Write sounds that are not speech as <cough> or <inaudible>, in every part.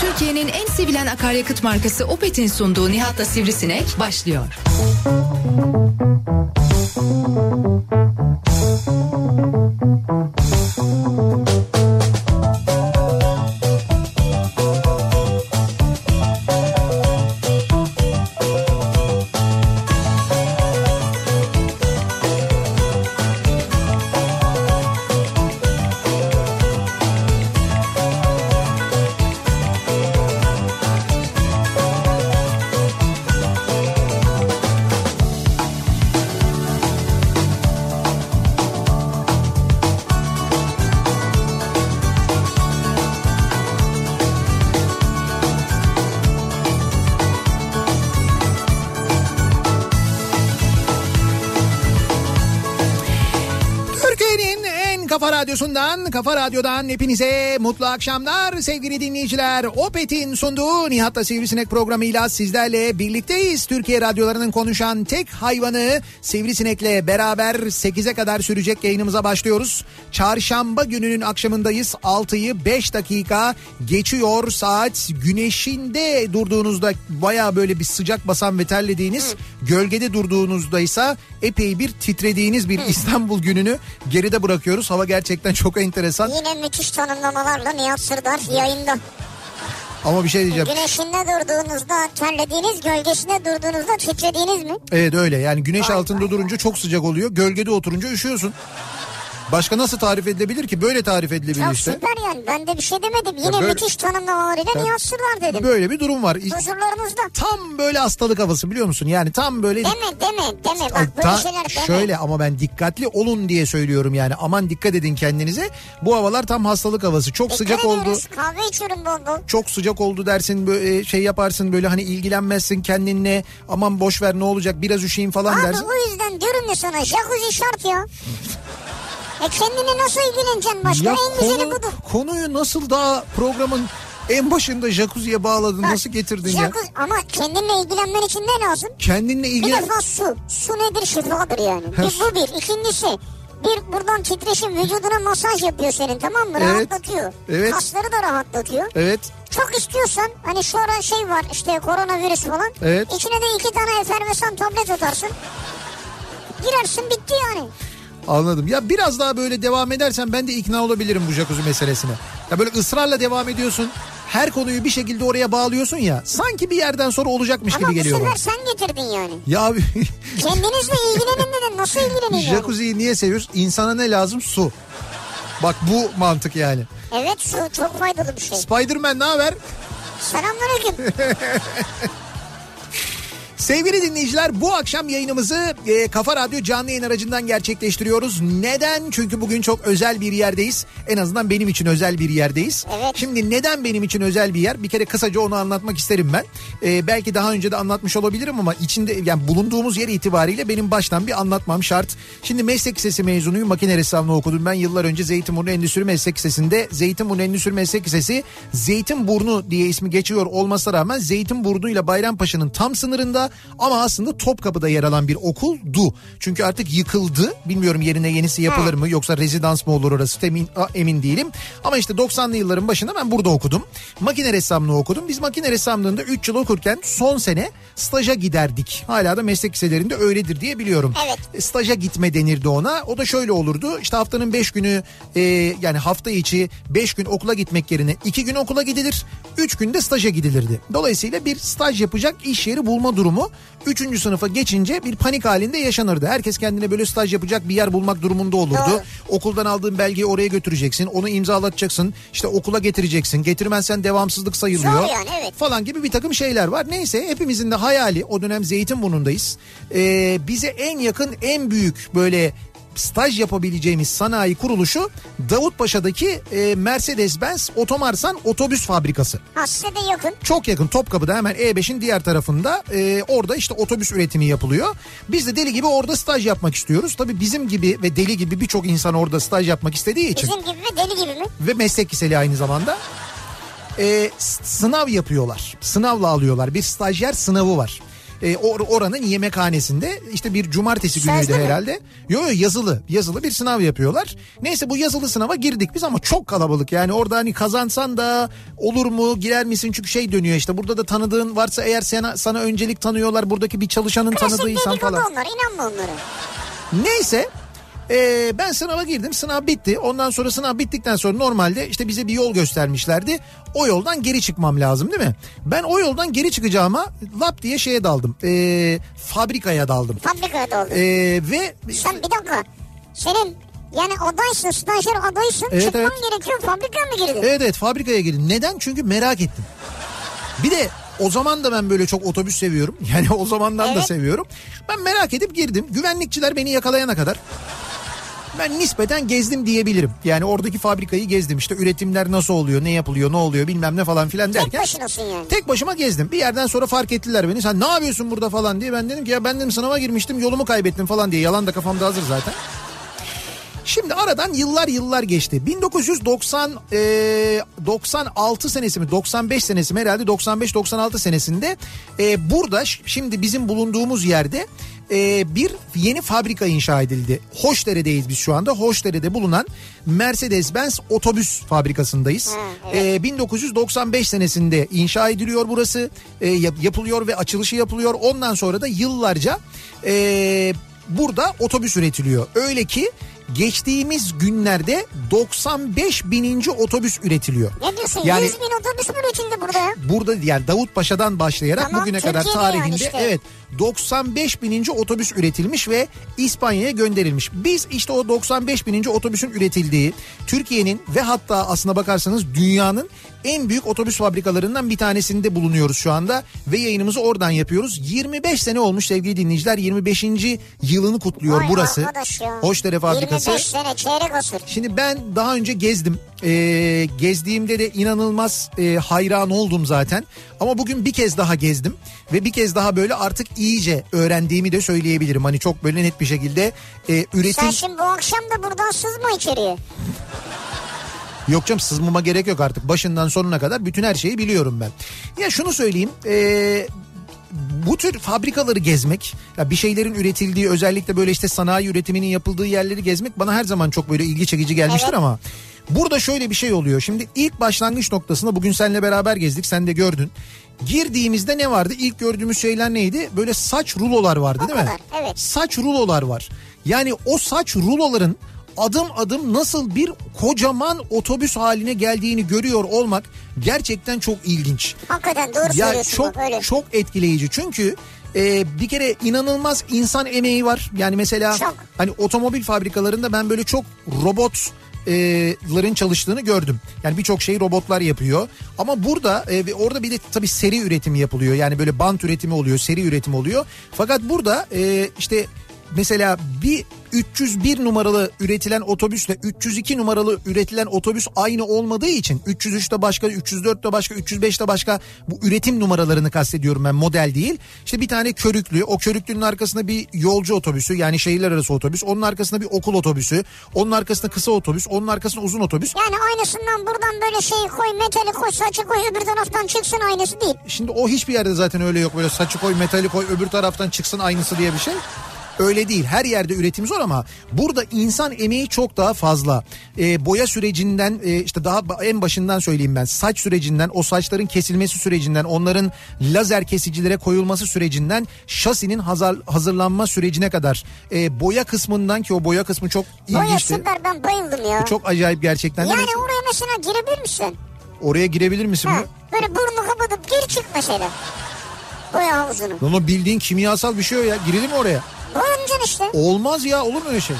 Türkiye'nin en sevilen akaryakıt markası Opet'in sunduğu Nihat'la Sivrisinek başlıyor. Türkiye'nin radyosundan, kafa radyodan hepinize mutlu akşamlar sevgili dinleyiciler. Opet'in sunduğu Nihat'la Sivrisinek programıyla sizlerle birlikteyiz. Türkiye radyolarının konuşan tek hayvanı Sivrisinek'le beraber 8'e kadar sürecek yayınımıza başlıyoruz. Çarşamba gününün akşamındayız. 6'yı 5 dakika geçiyor saat. Güneşinde durduğunuzda baya böyle bir sıcak basan ve terlediğiniz, gölgede durduğunuzda ise epey bir titrediğiniz bir İstanbul gününü geride bırakıyoruz. Hava gerçekten çok enteresan. Yine müthiş tanımlamalarla Nihat Sırdar yayında. Ama bir şey diyeceğim. Güneşinde durduğunuzda terlediğiniz, gölgesinde durduğunuzda titrediğiniz mi? Evet öyle yani güneş altında durunca çok sıcak oluyor. Gölgede oturunca üşüyorsun. Başka nasıl tarif edilebilir ki? Böyle tarif edilebilir Ya işte. süper yani ben de bir şey demedim. Yine böyle- müthiş tanımlamalarıyla Nihat Sırdar dedim. Böyle bir durum var. Huzurlarınızda. Tam böyle hastalık havası biliyor musun? Yani tam böyle Deme deme deme bak böyle Ta- şeyler deme. şöyle ama ben dikkatli olun diye söylüyorum yani. Aman dikkat edin kendinize. Bu havalar tam hastalık havası. Çok Dikkat sıcak oldu. ediyoruz, Kahve içiyorum bol bol. Çok sıcak oldu dersin böyle şey yaparsın böyle hani ilgilenmezsin kendinle. Aman boş ver ne olacak biraz üşüyeyim falan Abi dersin. o yüzden diyorum ya sana jacuzzi şart ya. E kendine nasıl ilgileneceksin başka? Ya en güzeli konu- budur. konuyu nasıl daha programın en başında jacuzziye bağladın nasıl getirdin ya? Jacuzzi ama kendinle ilgilenmen için ne lazım? Kendinle Bir ilgilen... defa su. Su nedir şifadır yani. Ha, Bir, bu bir. İkincisi bir buradan titreşim vücuduna masaj yapıyor senin tamam mı? Evet. Rahatlatıyor. Evet. Kasları da rahatlatıyor. Evet Çok istiyorsan hani şu ara şey var işte koronavirüs falan. Evet. İçine de iki tane efervesan tablet atarsın. Girersin bitti yani. Anladım. Ya biraz daha böyle devam edersen ben de ikna olabilirim bu jacuzzi meselesine. Ya böyle ısrarla devam ediyorsun. Her konuyu bir şekilde oraya bağlıyorsun ya. Sanki bir yerden sonra olacakmış Ama gibi bu geliyor sefer bana. sen getirdin yani. Ya abi Kendinizle <laughs> ilgilenin dedin. Nasıl ilgilenin jacuzziyi niye seviyoruz? İnsana ne lazım? Su. Bak bu mantık yani. Evet su çok faydalı bir şey. Spiderman ne haber? Selamünaleyküm. <laughs> Sevgili dinleyiciler bu akşam yayınımızı e, Kafa Radyo canlı yayın aracından gerçekleştiriyoruz. Neden? Çünkü bugün çok özel bir yerdeyiz. En azından benim için özel bir yerdeyiz. Evet. Şimdi neden benim için özel bir yer? Bir kere kısaca onu anlatmak isterim ben. E, belki daha önce de anlatmış olabilirim ama içinde yani bulunduğumuz yer itibariyle benim baştan bir anlatmam şart. Şimdi meslek lisesi mezunuyum. Makine ressamlığı okudum. Ben yıllar önce Zeytinburnu Endüstri Meslek Lisesi'nde Zeytinburnu Endüstri Meslek Lisesi Zeytinburnu diye ismi geçiyor olmasına rağmen Zeytinburnu ile Bayrampaşa'nın tam sınırında ama aslında Topkapı'da yer alan bir okuldu. Çünkü artık yıkıldı. Bilmiyorum yerine yenisi yapılır mı yoksa rezidans mı olur orası emin, emin değilim. Ama işte 90'lı yılların başında ben burada okudum. Makine ressamlığı okudum. Biz makine ressamlığında 3 yıl okurken son sene staja giderdik. Hala da meslek liselerinde öyledir diye biliyorum. Evet. E, Staja gitme denirdi ona. O da şöyle olurdu. İşte haftanın 5 günü e, yani hafta içi 5 gün okula gitmek yerine 2 gün okula gidilir. 3 günde staja gidilirdi. Dolayısıyla bir staj yapacak iş yeri bulma durumu durumu 3. sınıfa geçince bir panik halinde yaşanırdı. Herkes kendine böyle staj yapacak bir yer bulmak durumunda olurdu. Doğru. Okuldan aldığın belgeyi oraya götüreceksin. Onu imzalatacaksın. İşte okula getireceksin. Getirmezsen devamsızlık sayılıyor. Zor yani, evet. Falan gibi bir takım şeyler var. Neyse hepimizin de hayali o dönem Zeytinburnu'ndayız. Ee, bize en yakın en büyük böyle staj yapabileceğimiz sanayi kuruluşu Davutpaşa'daki e, Mercedes-Benz Otomarsan otobüs fabrikası. Ha size de yakın. Çok yakın Topkapı'da hemen E5'in diğer tarafında e, orada işte otobüs üretimi yapılıyor. Biz de deli gibi orada staj yapmak istiyoruz. Tabii bizim gibi ve deli gibi birçok insan orada staj yapmak istediği için Bizim gibi mi deli gibi mi? ve meslek liseli aynı zamanda e, sınav yapıyorlar. Sınavla alıyorlar. Bir stajyer sınavı var. E, or- oranın yemekhanesinde işte bir cumartesi günüydü mü? herhalde. Yo yo yazılı yazılı bir sınav yapıyorlar. Neyse bu yazılı sınava girdik biz ama çok kalabalık yani orada hani kazansan da olur mu girer misin çünkü şey dönüyor işte burada da tanıdığın varsa eğer sana, sana öncelik tanıyorlar buradaki bir çalışanın Klasik tanıdığıysan dedikodu falan. onlar inanma onlara. Neyse ee, ben sınava girdim sınav bitti ondan sonra sınav bittikten sonra normalde işte bize bir yol göstermişlerdi o yoldan geri çıkmam lazım değil mi ben o yoldan geri çıkacağıma lap diye şeye daldım Ee, fabrikaya daldım Fabrikaya da oldu. Ee, ve Sen bir dakika. Senin yani adaysın, stajyer adaysın. Evet, Çıkman evet. gerekiyor. Fabrikaya mı girdin? evet evet fabrikaya girdim neden çünkü merak ettim bir de o zaman da ben böyle çok otobüs seviyorum <laughs> yani o zamandan da Evet. seviyorum ben merak edip girdim güvenlikçiler beni yakalayana kadar ben nispeten gezdim diyebilirim. Yani oradaki fabrikayı gezdim. İşte üretimler nasıl oluyor, ne yapılıyor, ne oluyor bilmem ne falan filan Tek derken. başınasın yani. Tek başıma gezdim. Bir yerden sonra fark ettiler beni. Sen ne yapıyorsun burada falan diye. Ben dedim ki ya ben dedim sınava girmiştim yolumu kaybettim falan diye. Yalan da kafamda hazır zaten. Şimdi aradan yıllar yıllar geçti. 1990 e, 96 senesi mi 95 senesi mi herhalde 95-96 senesinde e, burada şimdi bizim bulunduğumuz yerde e, bir yeni fabrika inşa edildi. Hoşdere'deyiz biz şu anda. Hoşdere'de bulunan Mercedes-Benz otobüs fabrikasındayız. E, 1995 senesinde inşa ediliyor burası. E, yap- yapılıyor ve açılışı yapılıyor. Ondan sonra da yıllarca e, burada otobüs üretiliyor. Öyle ki geçtiğimiz günlerde 95 bininci otobüs üretiliyor. Ne diyorsun? Yani- 100 bin otobüs mü üretildi burada? Burada yani Davutpaşa'dan başlayarak Tamam, bugüne kadar Türkiye'de yani tarihinde işte. evet 95 bininci otobüs üretilmiş ve İspanya'ya gönderilmiş. Biz işte o 95 bininci otobüsün üretildiği Türkiye'nin ve hatta aslına bakarsanız dünyanın en büyük otobüs fabrikalarından bir tanesinde bulunuyoruz şu anda ve yayınımızı oradan yapıyoruz. 25 sene olmuş sevgili dinleyiciler 25. yılını kutluyor Vay burası. Hoşdere fabrikası. 25 sene çeyrek asır. Şimdi ben daha önce gezdim. Ee, gezdiğimde de inanılmaz e, hayran oldum zaten. Ama bugün bir kez daha gezdim. Ve bir kez daha böyle artık iyice öğrendiğimi de söyleyebilirim. Hani çok böyle net bir şekilde e, üretim... Sen şimdi bu akşam da buradan sızma içeriye. Yok canım sızmama gerek yok artık. Başından sonuna kadar bütün her şeyi biliyorum ben. Ya şunu söyleyeyim. eee, bu tür fabrikaları gezmek, ya bir şeylerin üretildiği özellikle böyle işte sanayi üretiminin yapıldığı yerleri gezmek bana her zaman çok böyle ilgi çekici gelmiştir Evet. ama burada şöyle bir şey oluyor. Şimdi ilk başlangıç noktasında bugün seninle beraber gezdik, sen de gördün. Girdiğimizde ne vardı? İlk gördüğümüz şeyler neydi? Böyle saç rulolar vardı O değil mi? kadar, evet. Saç rulolar var. Yani o saç ruloların adım adım nasıl bir kocaman otobüs haline geldiğini görüyor olmak gerçekten çok ilginç. Hakikaten doğru Ya söylüyorsun çok bak öyle. çok etkileyici çünkü e, bir kere inanılmaz insan emeği var. Yani mesela Çok. hani otomobil fabrikalarında ben böyle çok robot e, ların çalıştığını gördüm. Yani birçok şeyi robotlar yapıyor. Ama burada e, ve orada bir de tabii seri üretimi yapılıyor. Yani böyle bant üretimi oluyor, seri üretim oluyor. Fakat burada e, işte mesela bir 301 numaralı üretilen otobüsle 302 numaralı üretilen otobüs aynı olmadığı için 303'te başka, 304'te başka, 305'te başka bu üretim numaralarını kastediyorum ben model değil. İşte bir tane körüklü, o körüklünün arkasında bir yolcu otobüsü yani şehirler arası otobüs, onun arkasında bir okul otobüsü, onun arkasında kısa otobüs, onun arkasında uzun otobüs. Yani aynısından buradan böyle şey koy metali koy saçı koy öbür taraftan çıksın aynısı değil. Şimdi o hiçbir yerde zaten öyle yok. Böyle saçı koy, metali koy, öbür taraftan çıksın aynısı diye bir şey. Öyle değil. Her yerde üretim zor ama burada insan emeği çok daha fazla. Ee, boya sürecinden e, işte daha en başından söyleyeyim ben. Saç sürecinden, o saçların kesilmesi sürecinden, onların lazer kesicilere koyulması sürecinden, şasinin hazır, hazırlanma sürecine kadar. e, boya kısmından ki o boya kısmı çok Boya ilginçti. süper ben bayıldım ya. Çok acayip gerçekten. Yani oraya mesela girebilir misin? Oraya girebilir misin? Ha, böyle burnu kapatıp gir çık mesela. boya havuzunu. Lan o bildiğin kimyasal bir şey o ya. Girelim mi oraya? Boyamayacaksın işte. Olmaz ya olur mu öyle şey?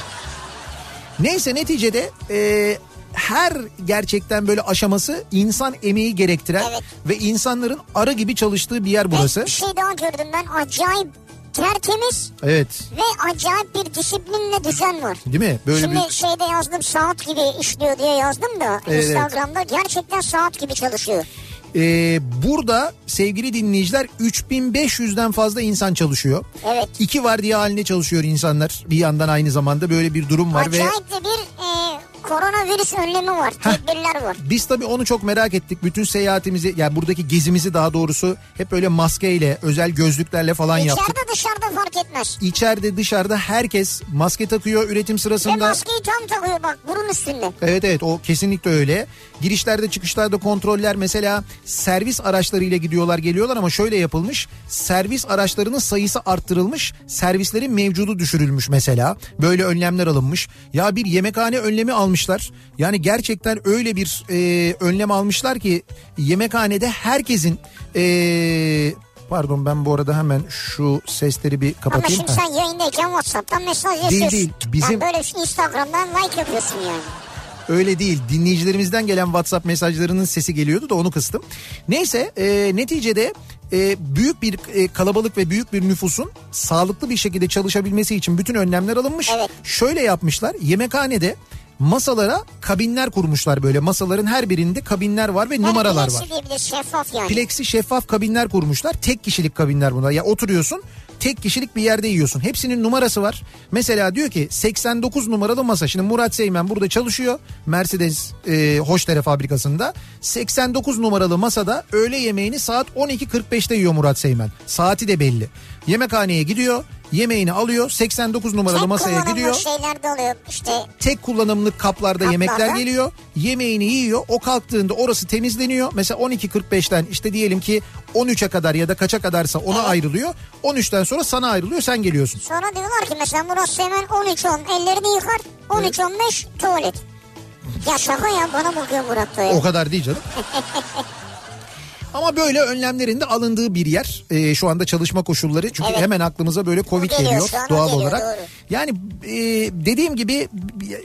Neyse neticede e, her gerçekten böyle aşaması insan emeği gerektiren Evet. ve insanların arı gibi çalıştığı bir yer burası. Bir şey daha gördüm ben acayip tertemiz Evet ve acayip bir disiplinle düzen var. değil mi? Böyle Şimdi bir şeyde yazdım saat gibi işliyor diye yazdım da Evet. Instagram'da gerçekten saat gibi çalışıyor. Ee, burada sevgili dinleyiciler 3500'den fazla insan çalışıyor. Evet. İki vardiya halinde çalışıyor insanlar. Bir yandan aynı zamanda böyle bir durum var ve Acayip de bir e, koronavirüs önlemi var. Tedbirler var. biz tabii onu çok merak ettik. Bütün seyahatimizi yani buradaki gezimizi daha doğrusu hep böyle maskeyle, özel gözlüklerle falan yaptık. İçeride dışarıda fark etmez. İçeride dışarıda herkes maske takıyor üretim Ve sırasında. maskeyi tam takıyor bak burun üstünde. Evet evet o kesinlikle öyle. Girişlerde çıkışlarda kontroller mesela servis araçlarıyla gidiyorlar geliyorlar ama şöyle yapılmış. Servis araçlarının sayısı arttırılmış. Servislerin mevcudu düşürülmüş mesela. Böyle önlemler alınmış. Ya bir yemekhane önlemi almışlar. Yani gerçekten öyle bir e, önlem almışlar ki yemekhanede herkesin e, Pardon ben bu arada hemen şu sesleri bir Ama kapatayım. şimdi Heh. sen yayındayken Whatsapp'tan mesaj yazıyorsun. değil, bizim- Yani böyle Instagram'dan like yapıyorsun yani. Öyle değil. Dinleyicilerimizden gelen WhatsApp mesajlarının sesi geliyordu da onu kıstım. Neyse e, neticede e, büyük bir e, kalabalık ve büyük bir nüfusun sağlıklı bir şekilde çalışabilmesi için bütün önlemler alınmış. Evet. Şöyle yapmışlar. Yemekhanede masalara kabinler kurmuşlar böyle. Masaların her birinde kabinler var ve numaralar var. Plexi diyebilir şeffaf yani. Plexi şeffaf kabinler kurmuşlar. Tek kişilik kabinler bunlar. Ya oturuyorsun tek kişilik bir yerde yiyorsun. Hepsinin numarası var. Mesela diyor ki 89 numaralı masa. Şimdi Murat Seymen burada çalışıyor. Mercedes e, Hoşdere fabrikasında. 89 numaralı masada öğle yemeğini saat 12.45'te yiyor Murat Seymen. Saati de belli. Yemekhaneye gidiyor. Yemeğini alıyor. 89 numaralı Tek masaya gidiyor şeyler de oluyor işte. tek kullanımlık kaplarda Kaplarda. yemekler geliyor. Yemeğini yiyor. O kalktığında orası temizleniyor. Mesela 12.45'ten işte diyelim ki 13'e kadar ya da kaça kadarsa ona Evet. ayrılıyor. 13'ten sonra sana ayrılıyor sen geliyorsun. Sonra diyorlar ki mesela Murat Seymen 13-10 ellerini yıkar 13-15 tuvalet. Ya şaka ya bana bakıyor Murat ya. O kadar değil canım. <laughs> Ama böyle önlemlerin de alındığı bir yer. Ee, şu anda çalışma koşulları. Çünkü Evet. hemen aklımıza böyle Covid geliyor, geliyor doğal geliyor, olarak. doğru. Yani e, dediğim gibi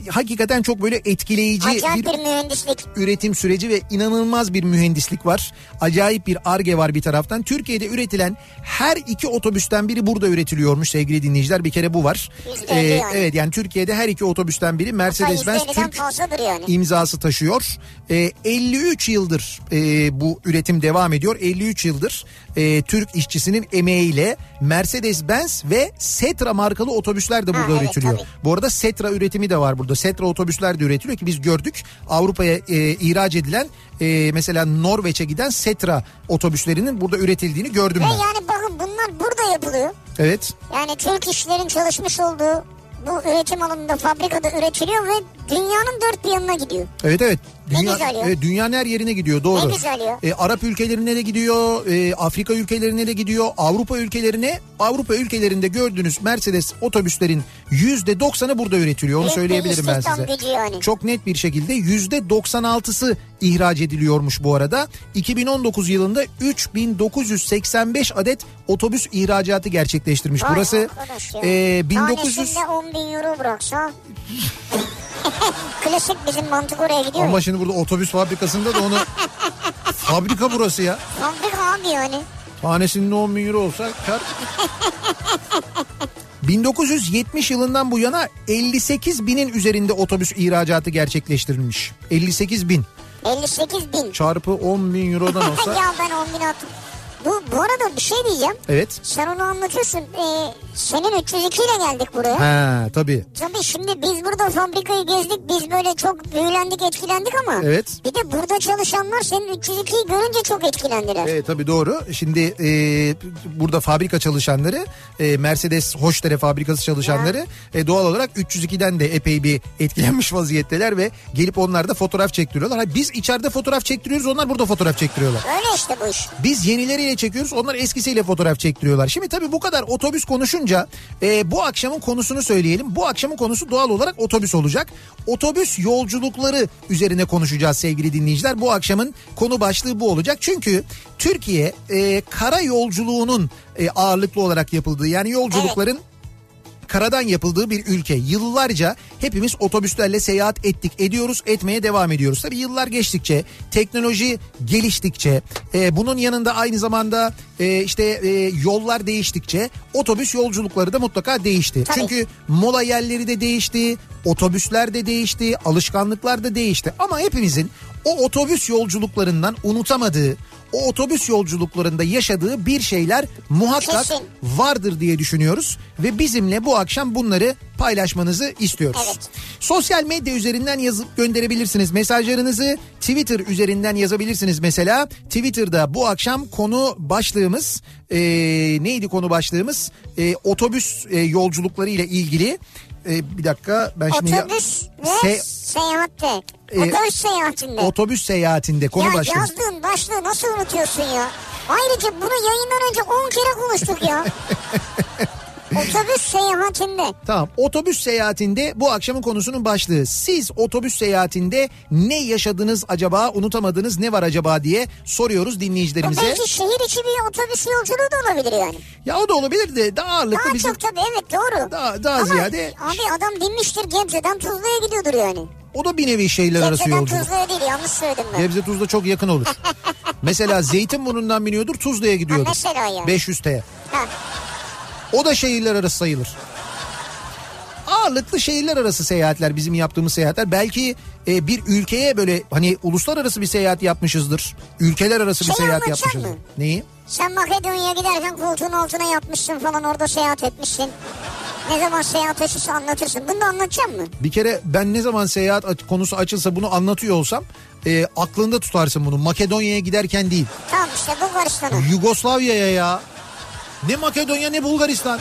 hakikaten çok böyle etkileyici Acayip bir bir mühendislik. üretim süreci ve inanılmaz bir mühendislik var. Acayip bir arge var bir taraftan. Türkiye'de üretilen her iki otobüsten biri burada üretiliyormuş sevgili dinleyiciler. Bir kere bu var. Elli yani. Evet yani Türkiye'de her iki otobüsten biri Mercedes-Benz %50'den Türk yani. imzası taşıyor. Ee, 53 yıldır e, bu üretim devam ediyor. 53 yıldır e, Türk işçisinin emeğiyle Mercedes-Benz ve Setra markalı otobüsler de burada evet, üretiliyor. tabii. Bu arada Setra üretimi de var burada. Setra otobüsler de üretiliyor ki biz gördük. Avrupa'ya e, ihraç edilen e, mesela Norveç'e giden Setra otobüslerinin burada üretildiğini gördüm Ve ben. yani bakın bunlar burada yapılıyor. Evet. Yani Türk işçilerin çalışmış olduğu bu üretim alanında fabrikada üretiliyor ve dünyanın dört bir yanına gidiyor. Evet evet. Ne Dünya, güzel ya. evet, dünyanın her yerine gidiyor doğru. Ne güzel ya. E, Arap ülkelerine de gidiyor, e, Afrika ülkelerine de gidiyor, Avrupa ülkelerine. Avrupa ülkelerinde gördüğünüz Mercedes otobüslerin yüzde doksanı burada üretiliyor. Onu bir söyleyebilirim ben size. yani. Çok net bir şekilde yüzde 96'sı ihraç ediliyormuş bu arada. 2019 yılında 3985 adet otobüs ihracatı gerçekleştirmiş. Vay Burası e, 1900 Tanesinde 10 bin euro bıraksa. Klasik bizim mantık oraya gidiyor. ama ya. şimdi burada otobüs fabrikasında da onu fabrika burası ya. Fabrika abi yani. Tanesinin 10 bin euro olsa kar. 1970 yılından bu yana 58 binin üzerinde otobüs ihracatı gerçekleştirilmiş. 58 bin 58 bin. çarpı 10 bin eurodan <laughs> olsa. ya ben 10 bin attım. Bu, bu arada bir şey diyeceğim. Evet. Sen onu anlatıyorsun. Ee, senin 302 ile geldik buraya. Ha tabii. Tabii şimdi biz burada fabrikayı gezdik. Biz böyle çok büyülendik, etkilendik ama. Evet. Bir de burada çalışanlar senin 302'yi görünce çok etkilendiler. Evet tabii doğru. Şimdi e, burada fabrika çalışanları e, Mercedes Hoşdere fabrikası çalışanları e, doğal olarak 302'den de epey bir etkilenmiş <laughs> vaziyetteler ve gelip onlar da fotoğraf çektiriyorlar. Ha, biz içeride fotoğraf çektiriyoruz onlar burada fotoğraf çektiriyorlar. Öyle işte bu iş. Biz yenileriyle yeniyle çekiyoruz. Onlar eskisiyle fotoğraf çektiriyorlar. Şimdi tabii bu kadar otobüs konuşunca e, bu akşamın konusunu söyleyelim. Bu akşamın konusu doğal olarak otobüs olacak. Otobüs yolculukları üzerine konuşacağız sevgili dinleyiciler. Bu akşamın konu başlığı bu olacak. Çünkü Türkiye e, kara yolculuğunun e, ağırlıklı olarak yapıldığı yani yolculukların karadan yapıldığı bir ülke. Yıllarca hepimiz otobüslerle seyahat ettik, ediyoruz, etmeye devam ediyoruz. Tabii yıllar geçtikçe, teknoloji geliştikçe, e, bunun yanında aynı zamanda e, işte e, yollar değiştikçe otobüs yolculukları da mutlaka değişti. Tabii. Çünkü mola yerleri de değişti, otobüsler de değişti, alışkanlıklar da değişti. Ama hepimizin o otobüs yolculuklarından unutamadığı, o otobüs yolculuklarında yaşadığı bir şeyler muhakkak Kesin. vardır diye düşünüyoruz ve bizimle bu akşam bunları paylaşmanızı istiyoruz. Evet. Sosyal medya üzerinden yazıp gönderebilirsiniz mesajlarınızı. Twitter üzerinden yazabilirsiniz mesela. Twitter'da bu akşam konu başlığımız e, neydi konu başlığımız? E, otobüs e, yolculukları ile ilgili. E, bir dakika ben şimdi ya- Otobüs ve Se- seyahatte. Ee, Otobüs seyahatinde. otobüs seyahatinde konu ya başlığı. yazdığın başlığı nasıl unutuyorsun ya? Ayrıca bunu yayından önce 10 kere konuştuk ya. <laughs> Otobüs seyahatinde. Tamam otobüs seyahatinde bu akşamın konusunun başlığı. Siz otobüs seyahatinde ne yaşadınız acaba unutamadığınız ne var acaba diye soruyoruz dinleyicilerimize. belki şehir içi bir otobüs yolculuğu da olabilir yani. Ya o da olabilir de daha ağırlıklı Daha bizim çok tabii evet doğru. Daha- daha Ama ziyade- Abi adam binmiştir Gebze'den Tuzla'ya gidiyordur yani. o da bir nevi şehirler arası Gebze'den yolculuk. Tuzla'ya değil yanlış söyledim ben. Gebze Tuzla çok yakın olur. <laughs> Mesela Zeytinburnu'ndan biniyordur Tuzla'ya gidiyordur. Ha, mesela yani. 500 T. Ha, O da şehirler arası sayılır. Ağırlıklı şehirler arası seyahatler bizim yaptığımız seyahatler. Belki e, bir ülkeye böyle hani uluslararası bir seyahat yapmışızdır. Ülkeler arası bir Şey seyahat anlatacak yapmışızdır. mı? Neyi? sen Makedonya'ya giderken koltuğun altına yatmışsın falan orada seyahat etmişsin. Ne zaman seyahat açısı anlatırsın. Bunu da anlatacak mı? Bir kere ben ne zaman seyahat konusu açılsa bunu anlatıyor olsam e, aklında tutarsın bunu. Makedonya'ya giderken değil. Tamam işte Bulgaristan'a. Yugoslavya'ya ya. Ne Makedonya ne Bulgaristan.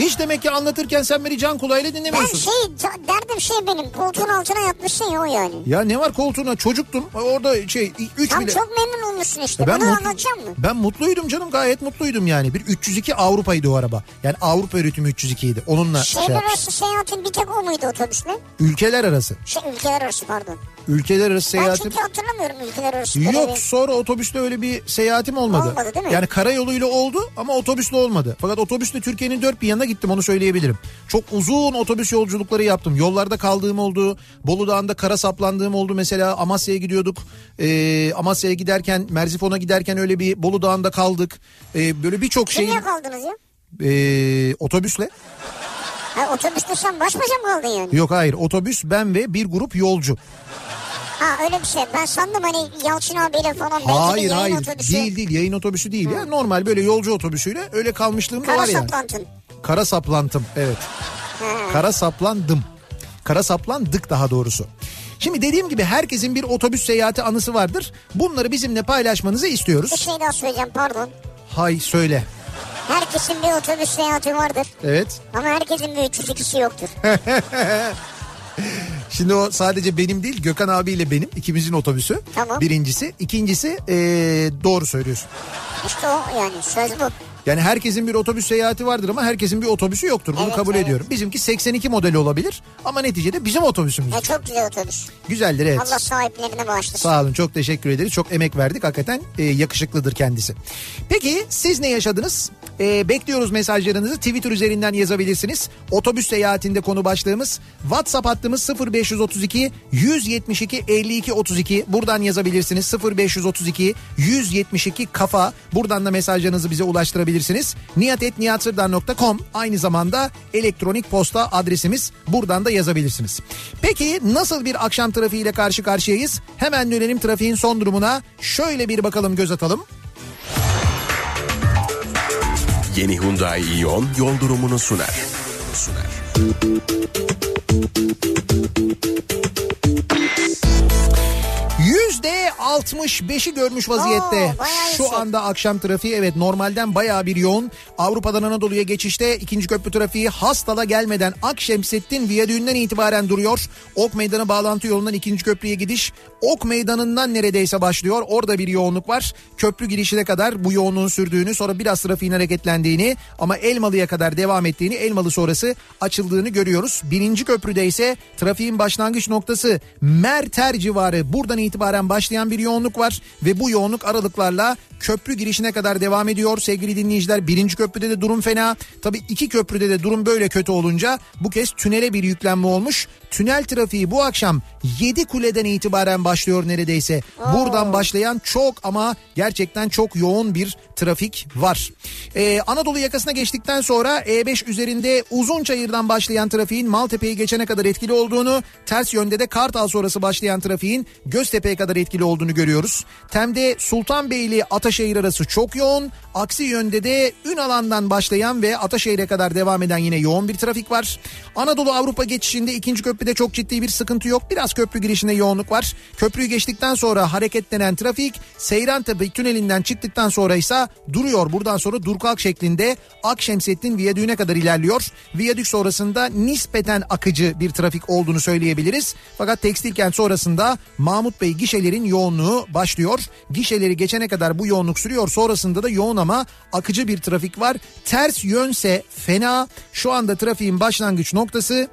Hiç demek ki anlatırken sen beni can kulağıyla Ben dinlemiyorsun. şey ca- derdim şey benim koltuğun altına yatmışsın ya o yani. Ya ne var koltuğuna çocuktum orada şey 3 Tam bile. çok memnun olmuşsun işte. Ben, Bunu mutlu- anlatacak mı? ben mutluydum canım gayet mutluydum yani. Bir 302 Avrupa'ydı o araba. Yani Avrupa üretimi 302 idi. Onunla şey Şehirler yapmış. arası seyahatin bir tek o muydu otobüsle? Ülkeler arası. Şey ülkeler arası pardon. Ülkeler arası Ben seyahatim. çünkü hatırlamıyorum ülkeler arası. Yok bir- sonra otobüste öyle bir seyahatim olmadı. Olmadı değil mi? Yani karayoluyla oldu ama otobüsle olmadı. Fakat otobüsle Türkiye'nin dört bir yanına gittim onu söyleyebilirim. Çok uzun otobüs yolculukları yaptım. Yollarda kaldığım oldu. Bolu Dağı'nda kara saplandığım oldu mesela. Amasya'ya gidiyorduk. Ee, Amasya'ya giderken Merzifon'a giderken öyle bir Bolu Dağı'nda kaldık. Ee, böyle birçok şey Kimle kaldınız ya? ee, otobüsle. Ha, otobüste sen baş başa mı kaldın yani? Yok hayır otobüs ben ve bir grup yolcu. Ha öyle bir şey. Ben sandım hani Yalçın abiyle falan. Hayır hayır otobüsü. değil değil yayın otobüsü değil ya normal böyle yolcu otobüsüyle öyle kalmışlığım da Kara var yani. saplantın. Kara saplantım evet. Kara saplandım. Kara saplandık daha doğrusu. Şimdi dediğim gibi herkesin bir otobüs seyahati anısı vardır. Bunları bizimle paylaşmanızı Bir istiyoruz. şey daha söyleyeceğim pardon. Hay söyle. Herkesin bir otobüs seyahati vardır. Evet. Ama herkesin bir 302'si yoktur. <laughs> Şimdi o sadece benim değil Gökhan abiyle benim ikimizin otobüsü. Tamam. Birincisi. ikincisi ee, doğru söylüyorsun. İşte o yani söz bu. Yani herkesin bir otobüs seyahati vardır ama herkesin bir otobüsü yoktur. Bunu Evet, kabul evet. ediyorum. Bizimki 82 modeli olabilir ama neticede bizim otobüsümüz. Ne çok güzel otobüs. Güzeldir evet. Allah sahiplerine bağışlasın. Sağ olun çok teşekkür ederiz. Çok emek verdik hakikaten e, yakışıklıdır kendisi. Peki siz ne yaşadınız? E, bekliyoruz mesajlarınızı Twitter üzerinden yazabilirsiniz. Otobüs seyahatinde konu başlığımız WhatsApp hattımız 0532 172 52 32 buradan yazabilirsiniz 0532 172 kafa buradan da mesajlarınızı bize ulaştırabilirsiniz. niyatetniyatsırdar.com aynı zamanda elektronik posta adresimiz buradan da yazabilirsiniz. Peki nasıl bir akşam trafiğiyle karşı karşıyayız? Hemen dönelim trafiğin son durumuna. Şöyle bir bakalım göz atalım. Yeni Hyundai Ion yol durumunu sunar. sunar. %65'i görmüş vaziyette. Oo, Şu anda akşam trafiği evet normalden bayağı bir yoğun. Avrupa'dan Anadolu'ya geçişte ikinci köprü trafiği Hastal'a gelmeden Akşemsettin Viyadüğü'nden itibaren duruyor. Ok Meydanı bağlantı yolundan ikinci köprüye gidiş Ok Meydanı'ndan neredeyse başlıyor. Orada bir yoğunluk var. Köprü girişine kadar bu yoğunluğun sürdüğünü sonra biraz trafiğin hareketlendiğini ama Elmalı'ya kadar devam ettiğini Elmalı sonrası açıldığını görüyoruz. Birinci köprüde ise trafiğin başlangıç noktası Merter civarı buradan itibaren başlayan bir yoğunluk var ve bu yoğunluk aralıklarla köprü girişine kadar devam ediyor sevgili dinleyiciler. Birinci köprüde de durum fena. Tabii iki köprüde de durum böyle kötü olunca bu kez tünele bir yüklenme olmuş. Tünel trafiği bu akşam 7 kuleden itibaren başlıyor neredeyse. Buradan başlayan çok ama gerçekten çok yoğun bir trafik var. Ee, Anadolu yakasına geçtikten sonra E5 üzerinde Uzunçayır'dan başlayan trafiğin Maltepe'yi geçene kadar etkili olduğunu, ters yönde de Kartal sonrası başlayan trafiğin Göztepe'ye kadar etkili olduğunu görüyoruz. Tem'de Sultanbeyli Ataşehir arası çok yoğun. Aksi yönde de Ünalan'dan başlayan ve Ataşehir'e kadar devam eden yine yoğun bir trafik var. Anadolu Avrupa geçişinde ikinci köprüde çok ciddi bir sıkıntı yok. Biraz köprü girişinde yoğunluk var. Köprüyü geçtikten sonra hareketlenen trafik Seyrantepe tünelinden çıktıktan sonra ise duruyor. Buradan sonra dur kalk şeklinde Akşemsettin Viyadüğü'ne kadar ilerliyor. Viyadük sonrasında nispeten akıcı bir trafik olduğunu söyleyebiliriz. Fakat tekstil kent sonrasında Mahmut Bey gişelerin yoğunluğu başlıyor. Gişeleri geçene kadar bu yoğunluk sürüyor. Sonrasında da yoğun ama akıcı bir trafik var. Ters yönse fena. Şu anda trafiğin başlangıç noktası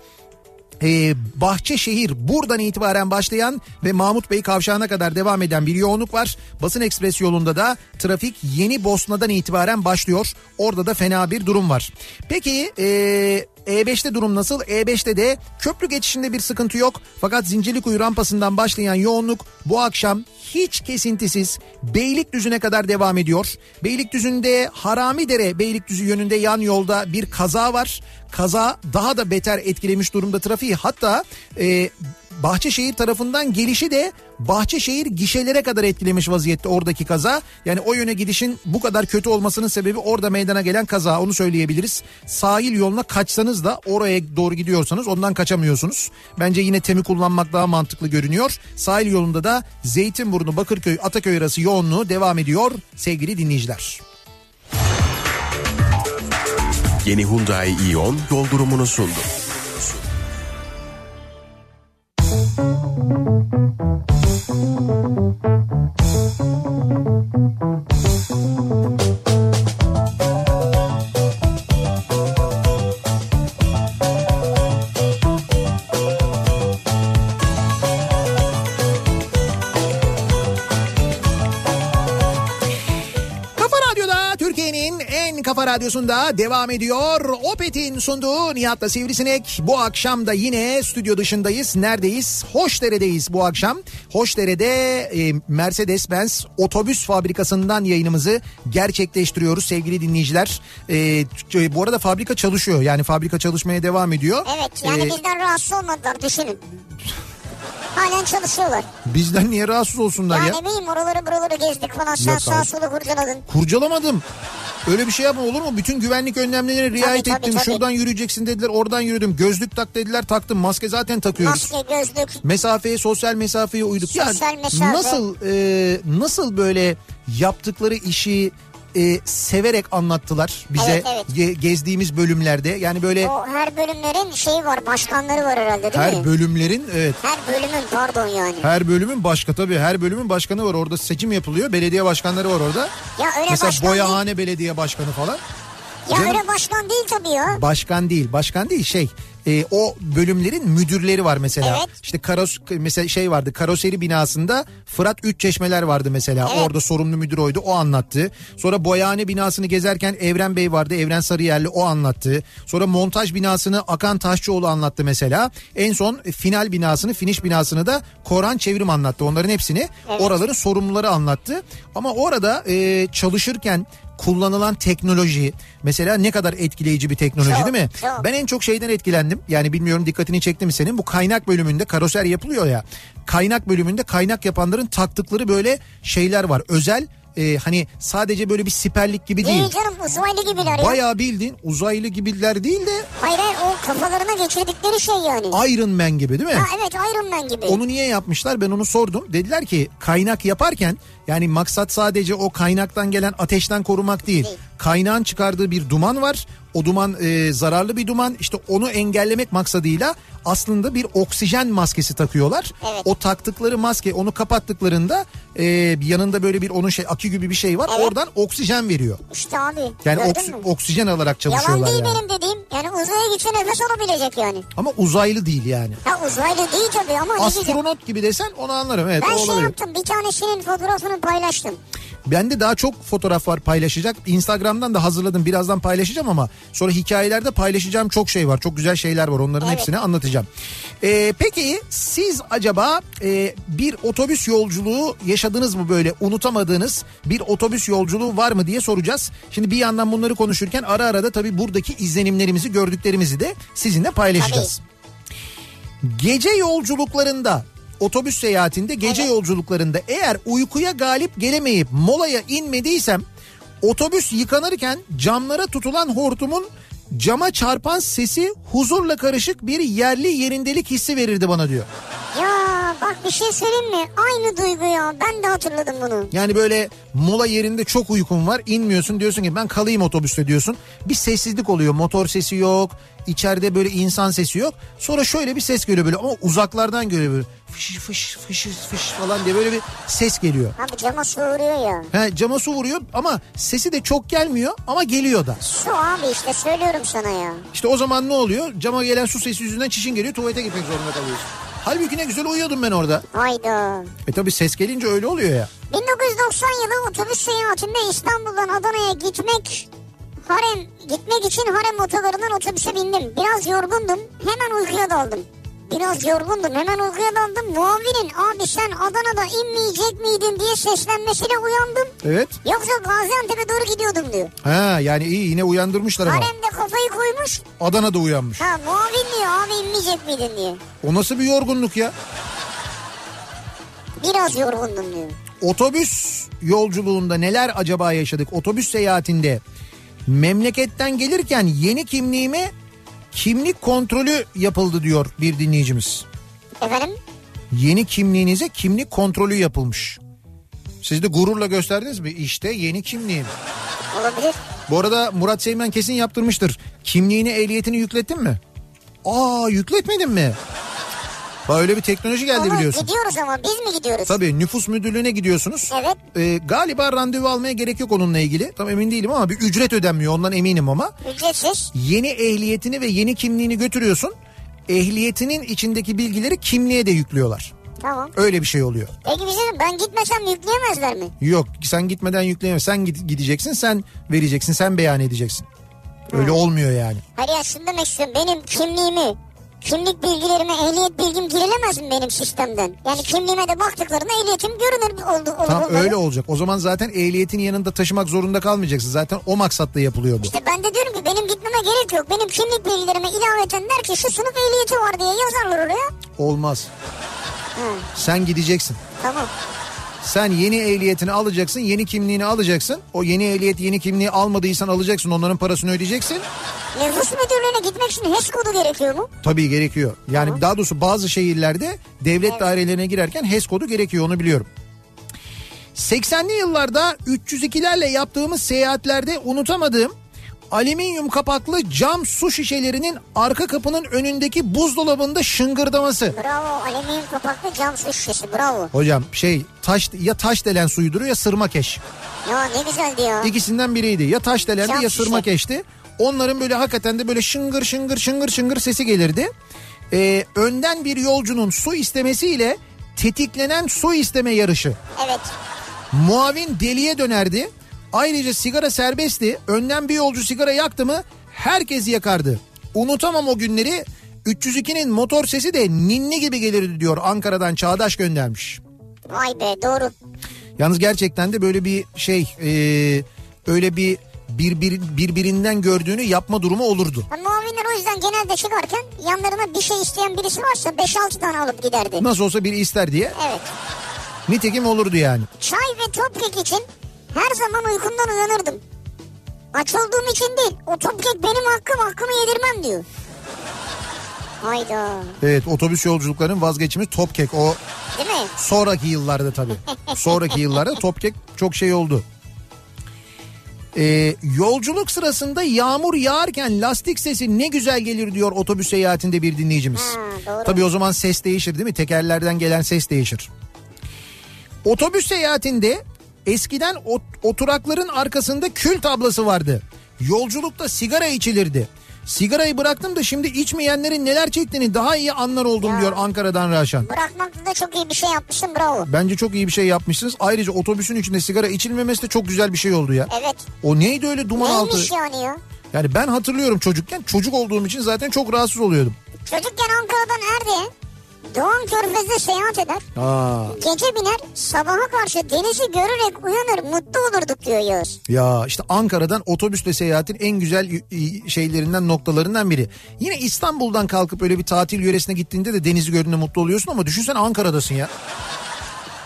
ee, Bahçeşehir buradan itibaren başlayan ve Mahmut Bey kavşağına kadar devam eden bir yoğunluk var. Basın Ekspres yolunda da trafik Yeni Bosna'dan itibaren başlıyor. Orada da fena bir durum var. Peki ee, E5'te durum nasıl? E5'te de köprü geçişinde bir sıkıntı yok. Fakat Zincirlikuyu rampasından başlayan yoğunluk bu akşam hiç kesintisiz Beylikdüzü'ne kadar devam ediyor. Beylikdüzü'nde Haramidere Beylikdüzü yönünde yan yolda bir kaza var. Kaza daha da beter etkilemiş durumda trafiği. Hatta e, Bahçeşehir tarafından gelişi de Bahçeşehir gişelere kadar etkilemiş vaziyette oradaki kaza. Yani o yöne gidişin bu kadar kötü olmasının sebebi orada meydana gelen kaza onu söyleyebiliriz. Sahil yoluna kaçsanız da oraya doğru gidiyorsanız ondan kaçamıyorsunuz. Bence yine temi kullanmak daha mantıklı görünüyor. Sahil yolunda da Zeytinburnu Bakırköy Ataköy arası yoğunluğu devam ediyor sevgili dinleyiciler. Yeni Hyundai Ion yol durumunu sundu. Radyosunda devam ediyor. Opet'in sunduğu Nihat'la Sivrisinek. Bu akşam da yine stüdyo dışındayız. Neredeyiz? Hoşdere'deyiz bu akşam. Hoşdere'de e, Mercedes-Benz otobüs fabrikasından yayınımızı gerçekleştiriyoruz sevgili dinleyiciler. E, bu arada fabrika çalışıyor. Yani fabrika çalışmaya devam ediyor. Evet yani E, bizden rahatsız olmadılar düşünün. Halen çalışıyorlar. Bizden niye rahatsız olsunlar Ya, ya? ne bileyim oraları buraları gezdik falan sen Yok sağa sola kurcaladın. Kurcalamadım. Öyle bir şey yapma olur mu? Bütün güvenlik önlemlerine riayet tabii, ettim. tabii. Şuradan yürüyeceksin dediler, oradan yürüdüm. Gözlük tak dediler, taktım. Maske zaten takıyoruz. Maske, gözlük. Mesafeye, sosyal mesafeye uyduk. Sosyal mesafe. Nasıl e, nasıl böyle yaptıkları işi e, severek anlattılar bize Evet, evet. ge- gezdiğimiz bölümlerde. Yani böyle O her bölümlerin şeyi var başkanları var herhalde değil her mi? bölümlerin evet her bölümün pardon yani. her bölümün başka tabii her bölümün başkanı var orada seçim yapılıyor belediye başkanları var orada. Ya öyle Mesela başkan değil. Boyahane Belediye Başkanı falan. Ya Canım- öyle başkan değil tabii ya. Başkan değil, başkan değil şey. E, o bölümlerin müdürleri var mesela. Evet. İşte karos mesela şey vardı. Karoseri binasında Fırat Üç Çeşmeler vardı mesela. Evet. Orada sorumlu müdür oydu. O anlattı. Sonra boyahane binasını gezerken Evren Bey vardı. Evren Sarıyerli o anlattı. Sonra montaj binasını Akan Taşçıoğlu anlattı mesela. En son final binasını, finish binasını da Koran Çevrim anlattı. Onların hepsini Evet. oraların sorumluları anlattı. Ama orada e, çalışırken kullanılan teknoloji mesela ne kadar etkileyici bir teknoloji Çok, değil mi? çok. Ben en çok şeyden etkilendim. Yani bilmiyorum dikkatini çekti mi senin? Bu kaynak bölümünde karoser yapılıyor ya. Kaynak bölümünde kaynak yapanların taktıkları böyle şeyler var. Özel e, hani sadece böyle bir siperlik gibi değil. Değil canım uzaylı gibiler ya. Bayağı bildiğin uzaylı gibiler değil de Hayır hayır o kafalarına geçirdikleri şey yani. Iron Man gibi değil mi? Ha evet Iron Man gibi. Onu niye yapmışlar ben onu sordum. Dediler ki kaynak yaparken yani maksat sadece o kaynaktan gelen ateşten korumak değil. Değil. Kaynağın çıkardığı bir duman var. O duman e, zararlı bir duman. İşte onu engellemek maksadıyla aslında bir oksijen maskesi takıyorlar. Evet. O taktıkları maske onu kapattıklarında e, yanında böyle bir onun şey akü gibi bir şey var. Evet. Oradan oksijen veriyor. İşte abi. Yani oks- mü? oksijen alarak Yalan çalışıyorlar değil yani. benim dediğim. Yani uzaya gitse nefes alabilecek yani. Ama uzaylı değil yani. Ha uzaylı değil tabii ama. Astronot gibi desen onu anlarım. Evet Ben o şey olabilir. yaptım bir tanesinin fotoğrafını paylaştım. Bende daha çok fotoğraf var paylaşacak. Instagram'dan da hazırladım. Birazdan paylaşacağım ama sonra hikayelerde paylaşacağım çok şey var. Çok güzel şeyler var. Onların Evet. hepsini anlatacağım. Ee, peki siz acaba e, bir otobüs yolculuğu yaşadınız mı böyle unutamadığınız bir otobüs yolculuğu var mı diye soracağız. Şimdi bir yandan bunları konuşurken ara ara da tabii buradaki izlenimlerimizi gördüklerimizi de sizinle paylaşacağız. Gece yolculuklarında otobüs seyahatinde gece Evet. yolculuklarında eğer uykuya galip gelemeyip molaya inmediysem otobüs yıkanırken camlara tutulan hortumun cama çarpan sesi huzurla karışık bir yerli yerindelik hissi verirdi bana diyor. Ya bak bir şey söyleyeyim mi? Aynı duygu ya. Ben de hatırladım bunu. Yani böyle mola yerinde çok uykun var inmiyorsun diyorsun ki ben kalayım otobüste diyorsun. Bir sessizlik oluyor motor sesi yok içeride böyle insan sesi yok. Sonra şöyle bir ses geliyor böyle ama uzaklardan geliyor böyle fış fış fış fış falan diye böyle bir ses geliyor. Abi cama su vuruyor ya. He, cama su vuruyor ama sesi de çok gelmiyor ama geliyor da. Su abi işte söylüyorum sana ya. İşte o zaman ne oluyor? Cama gelen su sesi yüzünden çişin geliyor tuvalete gitmek zorunda kalıyorsun. Halbuki ne güzel uyuyordum ben orada. Hayda. E tabi ses gelince öyle oluyor ya. 1990 yılı otobüs seyahatinde İstanbul'dan Adana'ya gitmek harem gitmek için harem otogarından otobüse bindim. Biraz yorgundum. Hemen uykuya daldım. Biraz yorgundum. Hemen uykuya daldım. Muavinin abi sen Adana'da inmeyecek miydin diye seslenmesiyle uyandım. Evet. Yoksa Gaziantep'e doğru gidiyordum diyor. Ha yani iyi yine uyandırmışlar ama. Haremde kafayı koymuş. Adana'da uyanmış. Ha muavin diyor abi inmeyecek miydin diye. O nasıl bir yorgunluk ya? Biraz yorgundum diyor. Otobüs yolculuğunda neler acaba yaşadık? Otobüs seyahatinde memleketten gelirken yeni kimliğime kimlik kontrolü yapıldı diyor bir dinleyicimiz. Efendim? Yeni kimliğinize kimlik kontrolü yapılmış. Siz de gururla gösterdiniz mi? İşte yeni kimliğim. Olabilir. Bu arada Murat Seymen kesin yaptırmıştır. Kimliğini ehliyetini yüklettin mi? Aa yükletmedin mi? Bak öyle bir teknoloji geldi Ama biliyorsun. gidiyoruz ama biz mi gidiyoruz? Tabii nüfus müdürlüğüne gidiyorsunuz. Evet. Ee, galiba randevu almaya gerek yok onunla ilgili. Tam emin değilim ama bir ücret ödenmiyor ondan eminim ama. Ücretsiz. Yeni ehliyetini ve yeni kimliğini götürüyorsun. Ehliyetinin içindeki bilgileri kimliğe de yüklüyorlar. Tamam. Öyle bir şey oluyor. Peki bir şey ben gitmesem yükleyemezler mi? Yok sen gitmeden yükleyemez. Sen gid- gideceksin sen vereceksin sen beyan edeceksin. Öyle olmuyor yani. Hayır şunu demek istiyorum. Benim kimliğimi, kimlik bilgilerime, ehliyet bilgim girilemez mi benim sistemden? Yani kimliğime de baktıklarında ehliyetim görünür oldu. Olur, Tam öyle olacak. O zaman zaten ehliyetin yanında taşımak zorunda kalmayacaksın. Zaten o maksatla yapılıyor bu. İşte ben de diyorum ki benim gitmeme gerek yok. Benim kimlik bilgilerime ilaveten der ki şu sınıf ehliyeti var diye yazarlar oraya. Olmaz. Hı, Sen gideceksin. tamam. Sen yeni ehliyetini alacaksın, yeni kimliğini alacaksın. O yeni ehliyet, yeni kimliği almadıysan alacaksın, onların parasını ödeyeceksin. Nüfus müdürlüğüne gitmek için HES kodu gerekiyor mu? Tabii gerekiyor. Yani daha doğrusu bazı şehirlerde devlet Evet. dairelerine girerken HES kodu gerekiyor onu biliyorum. 80'li yıllarda 302'lerle yaptığımız seyahatlerde unutamadığım alüminyum kapaklı cam su şişelerinin arka kapının önündeki buzdolabında şıngırdaması. Bravo. Alüminyum kapaklı cam su şişesi. Bravo. Hocam şey taş ya taş delen suyudur ya sırma keş. Ya ne güzeldi ya. İkisinden biriydi. Ya taş delendi Cam ya sırma keşti. Onların böyle hakikaten de böyle şıngır şıngır şıngır şıngır sesi gelirdi. Ee, önden bir yolcunun su istemesiyle tetiklenen su isteme yarışı. Evet. Muavin deliye dönerdi. Ayrıca sigara serbestti. Önden bir yolcu sigara yaktı mı herkes yakardı. Unutamam o günleri. 302'nin motor sesi de ninni gibi gelirdi diyor Ankara'dan Çağdaş göndermiş. Vay be doğru. Yalnız gerçekten de böyle bir şey e, öyle bir birbir, birbirinden gördüğünü yapma durumu olurdu. Muavinler o yüzden genelde çıkarken yanlarına bir şey isteyen birisi varsa 5-6 tane alıp giderdi. Nasıl olsa biri ister diye. Evet. Nitekim olurdu yani. Çay ve topkek için her zaman uykumdan uyanırdım. Aç olduğum için değil. O topkek benim hakkım hakkımı yedirmem diyor. Hayda. Evet otobüs yolculuklarının vazgeçimi Topkek. O Değil mi? sonraki yıllarda tabii. <laughs> sonraki yıllarda Topkek çok şey oldu. Ee, yolculuk sırasında yağmur yağarken lastik sesi ne güzel gelir diyor otobüs seyahatinde bir dinleyicimiz. Ha, doğru. Tabii o zaman ses değişir değil mi? Tekerlerden gelen ses değişir. Otobüs seyahatinde eskiden ot- oturakların arkasında kül tablası vardı. Yolculukta sigara içilirdi. Sigarayı bıraktım da şimdi içmeyenlerin neler çektiğini daha iyi anlar oldum Ya. diyor Ankara'dan Raşan. Bırakmakta da çok iyi bir şey yapmışsın bravo. Bence çok iyi bir şey yapmışsınız. Ayrıca otobüsün içinde sigara içilmemesi de çok güzel bir şey oldu ya. Evet. O neydi öyle duman altı? Neymiş yani ya? Yani ben hatırlıyorum çocukken çocuk olduğum için zaten çok rahatsız oluyordum. Çocukken Ankara'dan Erde'ye Doğan Körfez'de seyahat eder. Aa, Gece biner sabaha karşı denizi görerek uyanır mutlu olurduk diyor Yağız. ya işte Ankara'dan otobüsle seyahatin en güzel şeylerinden noktalarından biri. Yine İstanbul'dan kalkıp öyle bir tatil yöresine gittiğinde de denizi gördüğünde mutlu oluyorsun ama düşünsene Ankara'dasın ya.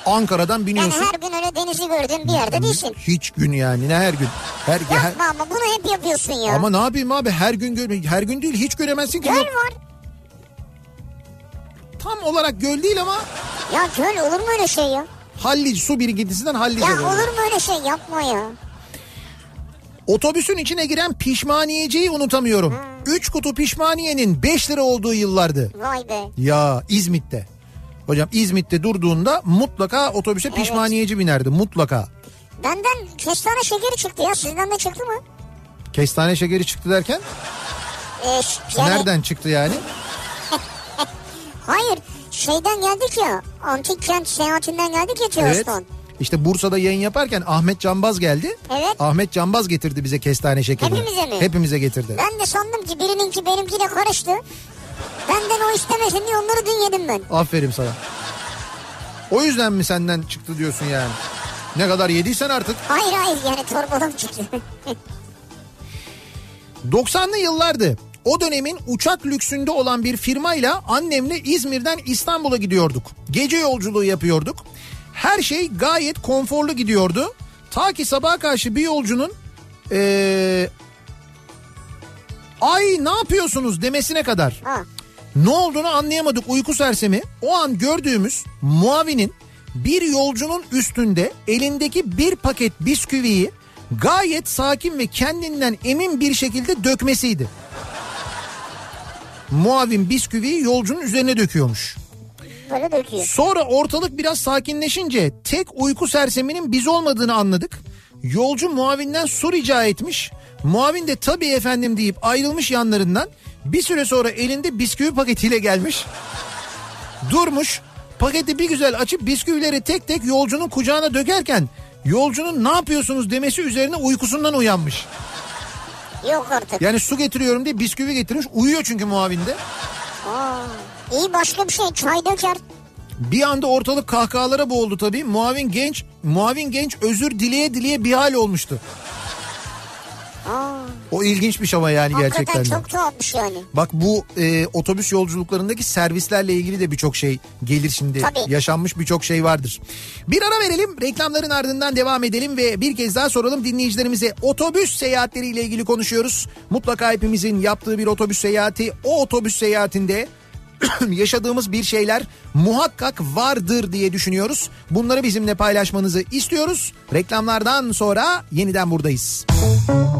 Ankara'dan Yani biniyorsun. her gün öyle denizi gördüğün bir yerde değilsin. Hiç gün yani ne her gün. Her, her- Yapma ama bunu hep yapıyorsun ya. ama ne yapayım abi her gün gör her gün değil hiç göremezsin ki. Göl var. Tam olarak göl değil ama Ya göl olur mu öyle şey ya? Hallice su birikintisinden Hallice. Ya olur mu öyle şey yapma ya. Otobüsün içine giren pişmaniyeciyi unutamıyorum. 3 kutu pişmaniyenin 5 lira olduğu yıllardı. Vay be. Ya İzmit'te. Hocam İzmit'te durduğunda mutlaka otobüse pişmaniyeci binerdi mutlaka. Benden kestane şekeri çıktı ya sizden de çıktı mı? Kestane şekeri çıktı derken Ee, yani, nereden çıktı yani? Hayır şeyden geldik ya antik kent seyahatinden geldik ya Evet. Teos'tan. İşte Bursa'da yayın yaparken Ahmet Canbaz geldi. Evet. Ahmet Canbaz getirdi bize kestane şekerini. Hepimize mi? Hepimize getirdi. Ben de sandım ki birininki benimkiyle karıştı. Benden o istemesin diye onları dün yedim ben. Aferin sana. O yüzden mi senden çıktı diyorsun yani? Ne kadar yediysen artık. Hayır hayır yani torbadan çıktı. 90'lı yıllardı. O dönemin uçak lüksünde olan bir firmayla annemle İzmir'den İstanbul'a gidiyorduk. Gece yolculuğu yapıyorduk. Her şey gayet konforlu gidiyordu. Ta ki sabaha karşı bir yolcunun ee, ay ne yapıyorsunuz demesine kadar. ha. Ne olduğunu anlayamadık uyku sersemi. O an gördüğümüz muavinin bir yolcunun üstünde elindeki bir paket bisküviyi gayet sakin ve kendinden emin bir şekilde dökmesiydi. Muavin bisküviyi yolcunun üzerine döküyormuş. Böyle döküyor. Sonra ortalık biraz sakinleşince tek uyku serseminin biz olmadığını anladık. Yolcu muavinden su rica etmiş. Muavin de tabii efendim deyip ayrılmış yanlarından. Bir süre sonra elinde bisküvi paketiyle gelmiş. Durmuş. Paketi bir güzel açıp bisküvileri tek tek yolcunun kucağına dökerken yolcunun ne yapıyorsunuz demesi üzerine uykusundan uyanmış. Yok artık. Yani su getiriyorum diye bisküvi getirmiş. Uyuyor çünkü muavinde. Aa, iyi başka bir şey çay döker. Bir anda ortalık kahkahalara boğuldu tabii. Muavin genç, muavin genç özür dileye dileye bir hal olmuştu. Aa, O ilginç bir şey ama yani hakikaten gerçekten. de. çok tuhafmış yani. Bak bu e, otobüs yolculuklarındaki servislerle ilgili de birçok şey gelir şimdi. Tabii. Yaşanmış birçok şey vardır. Bir ara verelim reklamların ardından devam edelim ve bir kez daha soralım dinleyicilerimize. Otobüs seyahatleriyle ilgili konuşuyoruz. Mutlaka hepimizin yaptığı bir otobüs seyahati. O otobüs seyahatinde <coughs> yaşadığımız bir şeyler muhakkak vardır diye düşünüyoruz. Bunları bizimle paylaşmanızı istiyoruz. Reklamlardan sonra yeniden buradayız. Kafa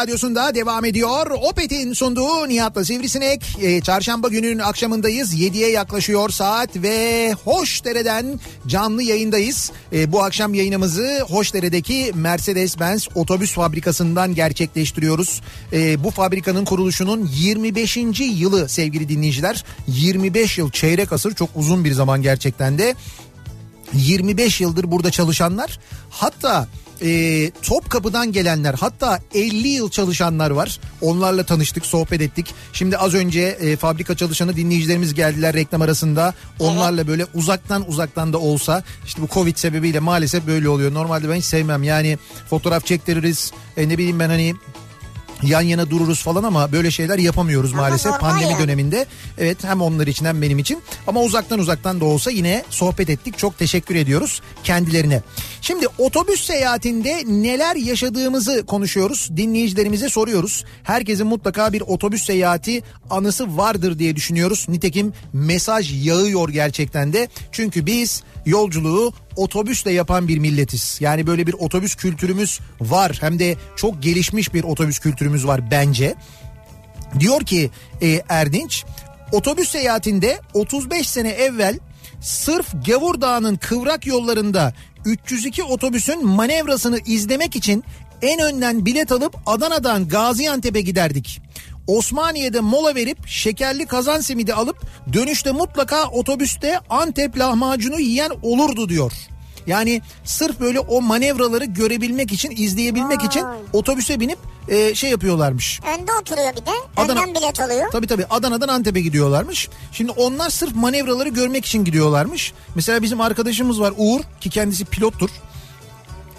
radyosunda devam ediyor. Opet'in sunduğu Nihat'la Sivrisinek. Ee, çarşamba günün akşamındayız. 7'ye yaklaşıyor saat ve Hoşdere'den canlı yayındayız. Ee, bu akşam yayınımızı Hoşdere'deki Mercedes-Benz otobüs fabrikasından gerçekleştiriyoruz. Ee, bu fabrikanın kuruluşunun 25. yılı sevgili dinleyiciler. 25 yıl çeyrek asır çok uzun bir zaman gerçekten de. 25 yıldır burada çalışanlar hatta e, Topkapı'dan gelenler hatta 50 yıl çalışanlar var. Onlarla tanıştık, sohbet ettik. Şimdi az önce e, fabrika çalışanı dinleyicilerimiz geldiler reklam arasında. Onlarla böyle uzaktan uzaktan da olsa işte bu Covid sebebiyle maalesef böyle oluyor. Normalde ben hiç sevmem yani fotoğraf çektiririz. E, ne bileyim ben hani yan yana dururuz falan ama böyle şeyler yapamıyoruz Ama maalesef pandemi yani. döneminde. Evet hem onlar için hem benim için ama uzaktan uzaktan da olsa yine sohbet ettik. Çok teşekkür ediyoruz kendilerine. Şimdi otobüs seyahatinde neler yaşadığımızı konuşuyoruz. Dinleyicilerimize soruyoruz. Herkesin mutlaka bir otobüs seyahati anısı vardır diye düşünüyoruz. Nitekim mesaj yağıyor gerçekten de. Çünkü biz yolculuğu otobüsle yapan bir milletiz. Yani böyle bir otobüs kültürümüz var. Hem de çok gelişmiş bir otobüs kültürümüz var bence. Diyor ki e, Erdinç otobüs seyahatinde 35 sene evvel sırf Gavur Dağı'nın kıvrak yollarında 302 otobüsün manevrasını izlemek için en önden bilet alıp Adana'dan Gaziantep'e giderdik. Osmaniye'de mola verip şekerli kazan simidi alıp dönüşte mutlaka otobüste Antep lahmacunu yiyen olurdu diyor. Yani sırf böyle o manevraları görebilmek için, izleyebilmek için Vay. otobüse binip e, şey yapıyorlarmış. Önde oturuyor bir de. Adana- Önden bilet alıyor. Tabii tabii Adana'dan Antep'e gidiyorlarmış. Şimdi onlar sırf manevraları görmek için gidiyorlarmış. Mesela bizim arkadaşımız var Uğur ki kendisi pilottur.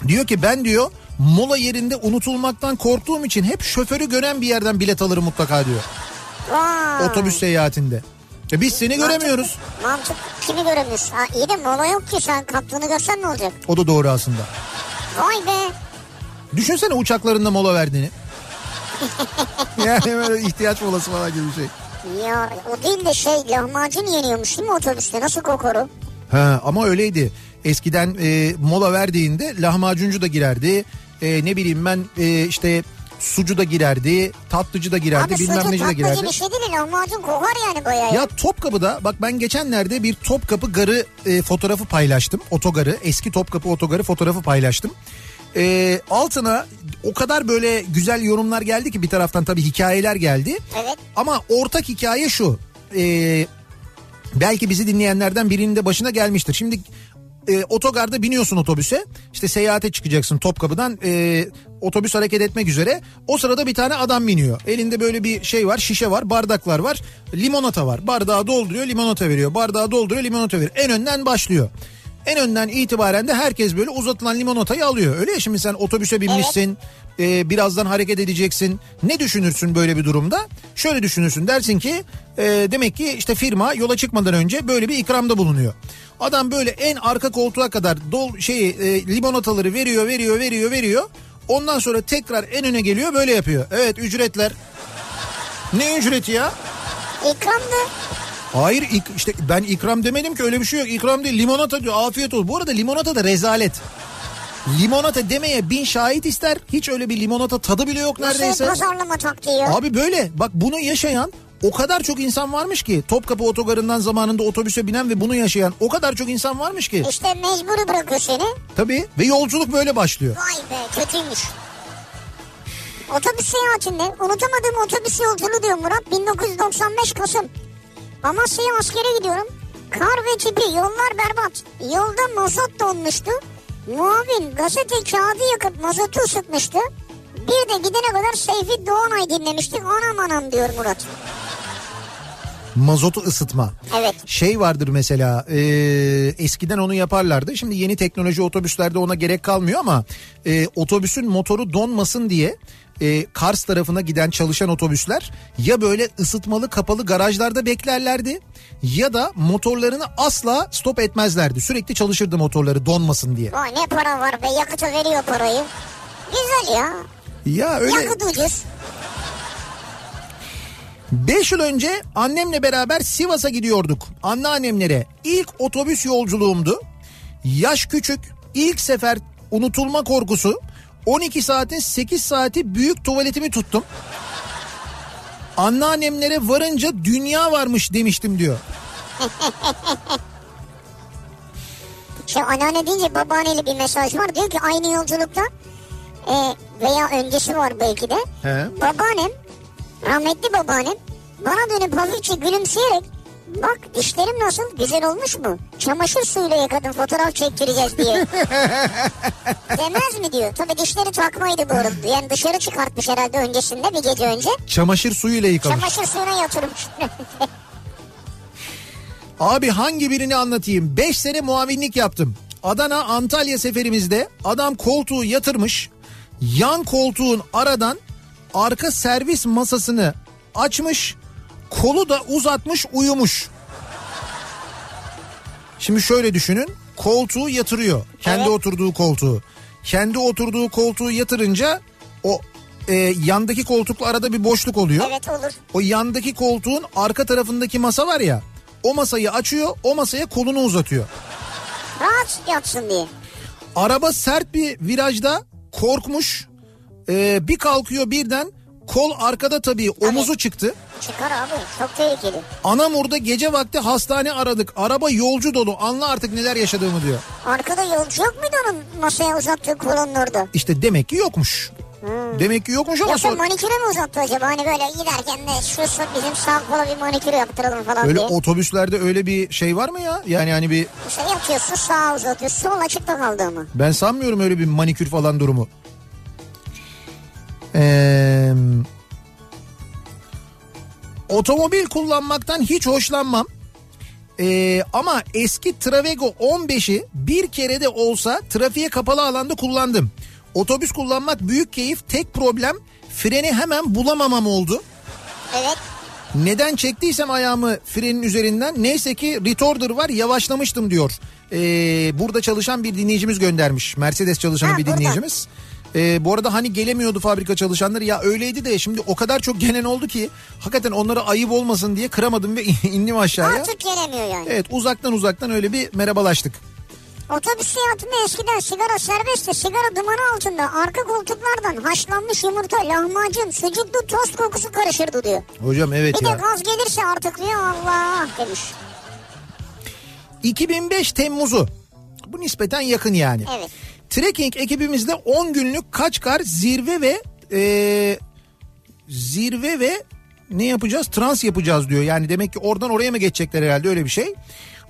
Diyor ki ben diyor mola yerinde unutulmaktan korktuğum için hep şoförü gören bir yerden bilet alırım mutlaka diyor. Vay. Otobüs seyahatinde. E biz seni göremiyoruz. Mantık kimi göremiyoruz? Ha, iyi de mola yok ki sen kaptığını görsen ne olacak? O da doğru aslında. Vay be. Düşünsene uçaklarında mola verdiğini. <laughs> yani böyle ihtiyaç molası falan gibi bir şey. Ya o değil de şey lahmacun yeniyormuş değil mi otobüste? Nasıl kokoru? Ha, ama öyleydi. Eskiden e, mola verdiğinde lahmacuncu da girerdi. E, ne bileyim ben e, işte sucu da girerdi. Tatlıcı da girerdi. Abi bilmem neci de girerdi. gibi şey değil lahmacun kokar yani bayağı. Ya Topkapı'da bak ben geçenlerde bir Topkapı garı e, fotoğrafı paylaştım. Otogarı eski Topkapı otogarı fotoğrafı paylaştım. E, altına o kadar böyle güzel yorumlar geldi ki bir taraftan tabii hikayeler geldi. Evet. Ama ortak hikaye şu. E, belki bizi dinleyenlerden birinin de başına gelmiştir. Şimdi e, otogarda biniyorsun otobüse. İşte seyahate çıkacaksın Topkapı'dan. E, otobüs hareket etmek üzere. O sırada bir tane adam biniyor. Elinde böyle bir şey var, şişe var, bardaklar var. Limonata var. Bardağı dolduruyor, limonata veriyor. Bardağı dolduruyor, limonata veriyor. En önden başlıyor. En önden itibaren de herkes böyle uzatılan limonatayı alıyor. Öyle ya şimdi sen otobüse binmişsin. e, birazdan hareket edeceksin. Ne düşünürsün böyle bir durumda? Şöyle düşünürsün dersin ki e, demek ki işte firma yola çıkmadan önce böyle bir ikramda bulunuyor. Adam böyle en arka koltuğa kadar dol şey e, limonataları veriyor veriyor veriyor veriyor. Ondan sonra tekrar en öne geliyor böyle yapıyor. Evet ücretler. Ne ücreti ya? İkramdı. Hayır ik- işte ben ikram demedim ki öyle bir şey yok. İkram değil limonata diyor afiyet olsun. Bu arada limonata da rezalet. Limonata demeye bin şahit ister. Hiç öyle bir limonata tadı bile yok Nasıl neredeyse. pazarlama taktiği? Abi böyle bak bunu yaşayan o kadar çok insan varmış ki Topkapı otogarından zamanında otobüse binen ve bunu yaşayan o kadar çok insan varmış ki. İşte mecburi bırakıyor seni. Tabii ve yolculuk böyle başlıyor. Vay be kötüymüş. Otobüs seyahatinde unutamadığım otobüs yolculuğu diyor Murat 1995 Kasım. Amasya'ya askere gidiyorum. Kar ve tipi yollar berbat. Yolda mazot donmuştu. Muavin gazete kağıdı yakıp mazotu ısıtmıştı. Bir de gidene kadar Seyfi Doğanay dinlemiştik. Anam anam diyor Murat. Mazotu ısıtma. Evet. Şey vardır mesela e, eskiden onu yaparlardı. Şimdi yeni teknoloji otobüslerde ona gerek kalmıyor ama e, otobüsün motoru donmasın diye e, Kars tarafına giden çalışan otobüsler ya böyle ısıtmalı kapalı garajlarda beklerlerdi ya da motorlarını asla stop etmezlerdi. Sürekli çalışırdı motorları donmasın diye. Vay ne para var be yakıtı veriyor parayı. Güzel ya. Ya öyle Yakıt ucuz. 5 yıl önce annemle beraber Sivas'a gidiyorduk. Anneannemlere ilk otobüs yolculuğumdu. Yaş küçük, ilk sefer unutulma korkusu. 12 saatin 8 saati büyük tuvaletimi tuttum. Anneannemlere varınca dünya varmış demiştim diyor. Şey anneanne deyince babaanneli bir mesaj var. Diyor ki aynı yolculukta e, veya öncesi var belki de. He. Babaannem, rahmetli babaannem bana dönüp hafifçe gülümseyerek Bak dişlerim nasıl güzel olmuş mu? Çamaşır suyuyla yıkadım fotoğraf çektireceğiz diye. <laughs> Demez mi diyor. Tabii dişleri takmaydı bu arada. Yani dışarı çıkartmış herhalde öncesinde bir gece önce. Çamaşır suyuyla yıkamış. Çamaşır suyuna yatırmış. <laughs> Abi hangi birini anlatayım? 5 sene muavinlik yaptım. Adana Antalya seferimizde adam koltuğu yatırmış. Yan koltuğun aradan arka servis masasını açmış. Kolu da uzatmış uyumuş. Şimdi şöyle düşünün. Koltuğu yatırıyor. Kendi Evet. oturduğu koltuğu. Kendi oturduğu koltuğu yatırınca o e, yandaki koltukla arada bir boşluk oluyor. evet olur. O yandaki koltuğun arka tarafındaki masa var ya. O masayı açıyor, o masaya kolunu uzatıyor. Rahat yatsın diye. Araba sert bir virajda korkmuş. Ee, bir kalkıyor birden kol arkada tabii omuzu çıktı. Çıkar abi çok tehlikeli. Anamur'da gece vakti hastane aradık. Araba yolcu dolu. Anla artık neler yaşadığımı diyor. Arkada yolcu yok muydu onun masaya uzattığı kolonun orada? İşte demek ki yokmuş. Demek ki yokmuş ama Yoksa sonra... maniküre mi uzattı acaba? Hani böyle giderken de şu şu bizim sağ kola bir manikür yaptıralım falan Öyle diye. otobüslerde öyle bir şey var mı ya? Yani hani bir İşte yatıyorsun sağa uzatıyorsun sol açıkta kaldı ama. Ben sanmıyorum öyle bir manikür falan durumu. Ee, otomobil kullanmaktan hiç hoşlanmam. Ee, ama eski Travego 15'i bir kere de olsa trafiğe kapalı alanda kullandım. Otobüs kullanmak büyük keyif. Tek problem freni hemen bulamamam oldu. Evet. Neden çektiysem ayağımı frenin üzerinden neyse ki retorder var yavaşlamıştım diyor. Ee, burada çalışan bir dinleyicimiz göndermiş. Mercedes çalışanı Ha, bir burada. Ee, bu arada hani gelemiyordu fabrika çalışanları ya öyleydi de şimdi o kadar çok gelen oldu ki hakikaten onlara ayıp olmasın diye kıramadım ve <laughs> indim aşağıya. Artık gelemiyor yani. Evet uzaktan uzaktan öyle bir merhabalaştık. Otobüs seyahatinde eskiden sigara serbestti. Sigara dumanı altında arka koltuklardan haşlanmış yumurta, lahmacun, sucuklu tost kokusu karışırdı diyor. Hocam evet Bir de ya. gaz gelirse artık diyor Allah demiş. 2005 Temmuz'u. Bu nispeten yakın yani. Evet. Trekking ekibimizde 10 günlük Kaçkar zirve ve e, zirve ve ne yapacağız? Trans yapacağız diyor. Yani demek ki oradan oraya mı geçecekler herhalde öyle bir şey.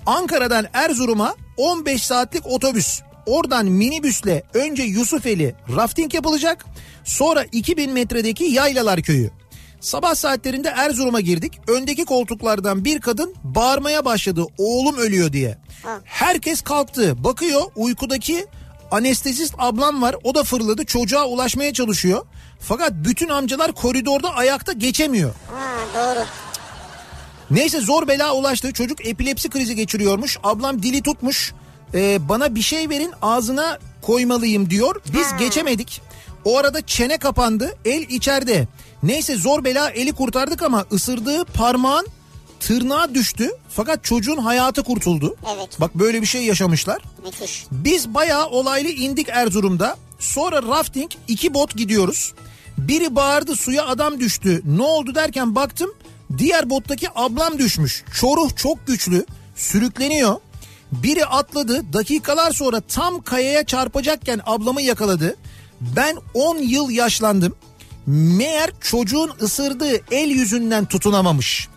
Ankara'dan Erzurum'a 15 saatlik otobüs. Oradan minibüsle önce Yusufeli rafting yapılacak. Sonra 2000 metredeki Yaylalar Köyü. Sabah saatlerinde Erzurum'a girdik. Öndeki koltuklardan bir kadın bağırmaya başladı. Oğlum ölüyor diye. Herkes kalktı. Bakıyor uykudaki anestezist ablam var. O da fırladı. Çocuğa ulaşmaya çalışıyor. Fakat bütün amcalar koridorda ayakta geçemiyor. Ha doğru. Neyse zor bela ulaştı. Çocuk epilepsi krizi geçiriyormuş. Ablam dili tutmuş. Ee, bana bir şey verin ağzına koymalıyım diyor. Biz Ha. geçemedik. O arada çene kapandı. El içeride. Neyse zor bela eli kurtardık ama ısırdığı parmağın tırnağa düştü. Fakat çocuğun hayatı kurtuldu. Evet. Bak böyle bir şey yaşamışlar. Müthiş. Biz bayağı olaylı indik Erzurum'da. Sonra rafting iki bot gidiyoruz. Biri bağırdı suya adam düştü. Ne oldu derken baktım diğer bottaki ablam düşmüş. Çoruh çok güçlü sürükleniyor. Biri atladı dakikalar sonra tam kayaya çarpacakken ablamı yakaladı. Ben 10 yıl yaşlandım. Meğer çocuğun ısırdığı el yüzünden tutunamamış.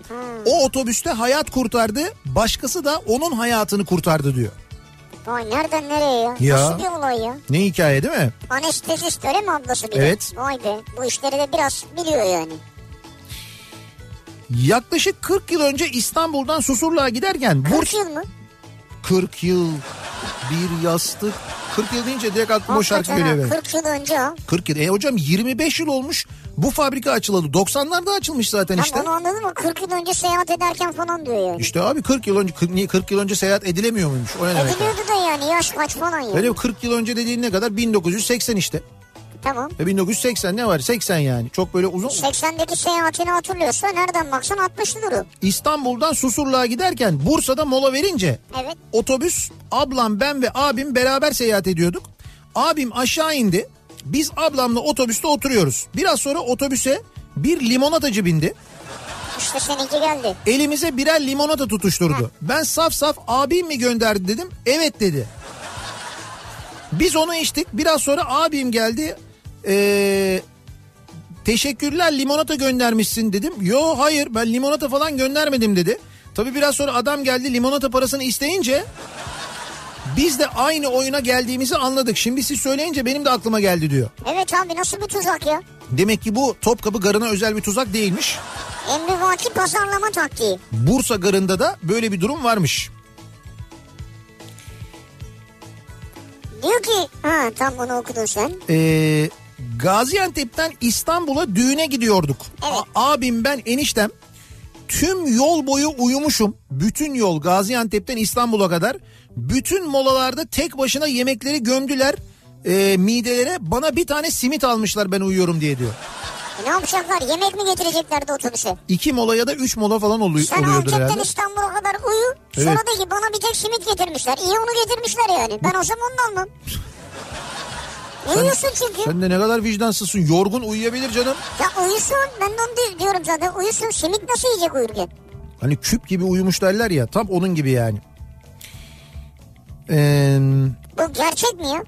O otobüste hayat kurtardı. Başkası da onun hayatını kurtardı diyor. Vay nereden nereye ya? Ya. Nasıl bir olay ya? Ne hikaye değil mi? Anestezist öyle mi ablası bir de? Evet. Vay be bu işleri de biraz biliyor yani. Yaklaşık 40 yıl önce İstanbul'dan Susurluğa giderken 40 Burç yıl mı? 40 yıl bir yastık 40 yıl deyince direkt aklıma o şarkı geliyor. ha, benim. 40 yıl önce ha. 40 yıl. E hocam 25 yıl olmuş bu fabrika açılalı. 90'larda açılmış zaten işte. Ama onu anladın mı? 40 yıl önce seyahat ederken falan diyor yani. İşte abi 40 yıl önce 40, niye 40 yıl önce seyahat edilemiyor muymuş? O ne demek? Ediliyordu da yani yaş kaç falan yani. Öyle 40 yıl önce dediğin ne kadar? 1980 işte. Tamam. E 1980 ne var? 80 yani. Çok böyle uzun. 80'deki seyahatini hatırlıyorsa nereden baksan 60'lıdır o. İstanbul'dan Susurluğa giderken Bursa'da mola verince Evet. otobüs ablam ben ve abim beraber seyahat ediyorduk. Abim aşağı indi. Biz ablamla otobüste oturuyoruz. Biraz sonra otobüse bir limonatacı bindi. İşte seninki geldi. Elimize birer limonata tutuşturdu. Ben saf saf abim mi gönderdi dedim. Evet dedi. Biz onu içtik. Biraz sonra abim geldi. Ee, teşekkürler limonata göndermişsin dedim. Yo hayır ben limonata falan göndermedim dedi. Tabii biraz sonra adam geldi limonata parasını isteyince biz de aynı oyuna geldiğimizi anladık. Şimdi siz söyleyince benim de aklıma geldi diyor. Evet abi nasıl bir tuzak ya? Demek ki bu Topkapı Garı'na özel bir tuzak değilmiş. Emrivaki pazarlama taktiği. Bursa Garı'nda da böyle bir durum varmış. Diyor ki ha tam bunu okudun sen. Ee, Gaziantep'ten İstanbul'a düğüne gidiyorduk. Evet. A- abim ben eniştem tüm yol boyu uyumuşum. Bütün yol Gaziantep'ten İstanbul'a kadar. Bütün molalarda tek başına yemekleri gömdüler ee, midelere. Bana bir tane simit almışlar ben uyuyorum diye diyor. E ne yapacaklar? Yemek mi getireceklerdi otobüse? İki mola ya da üç mola falan oluyor, Sen oluyordur herhalde. İstanbul'a kadar uyu. Sonra Evet. de ki bana bir tek simit getirmişler. İyi onu getirmişler yani. Ben olsam onu almam. Uyuyorsun çünkü. Sen de ne kadar vicdansızsın. Yorgun uyuyabilir canım. Ya uyusun. Ben de onu di- diyorum zaten. Uyusun. Simit nasıl yiyecek uyurken? Hani küp gibi uyumuş derler ya. Tam onun gibi yani. Ee, Bu gerçek mi ya?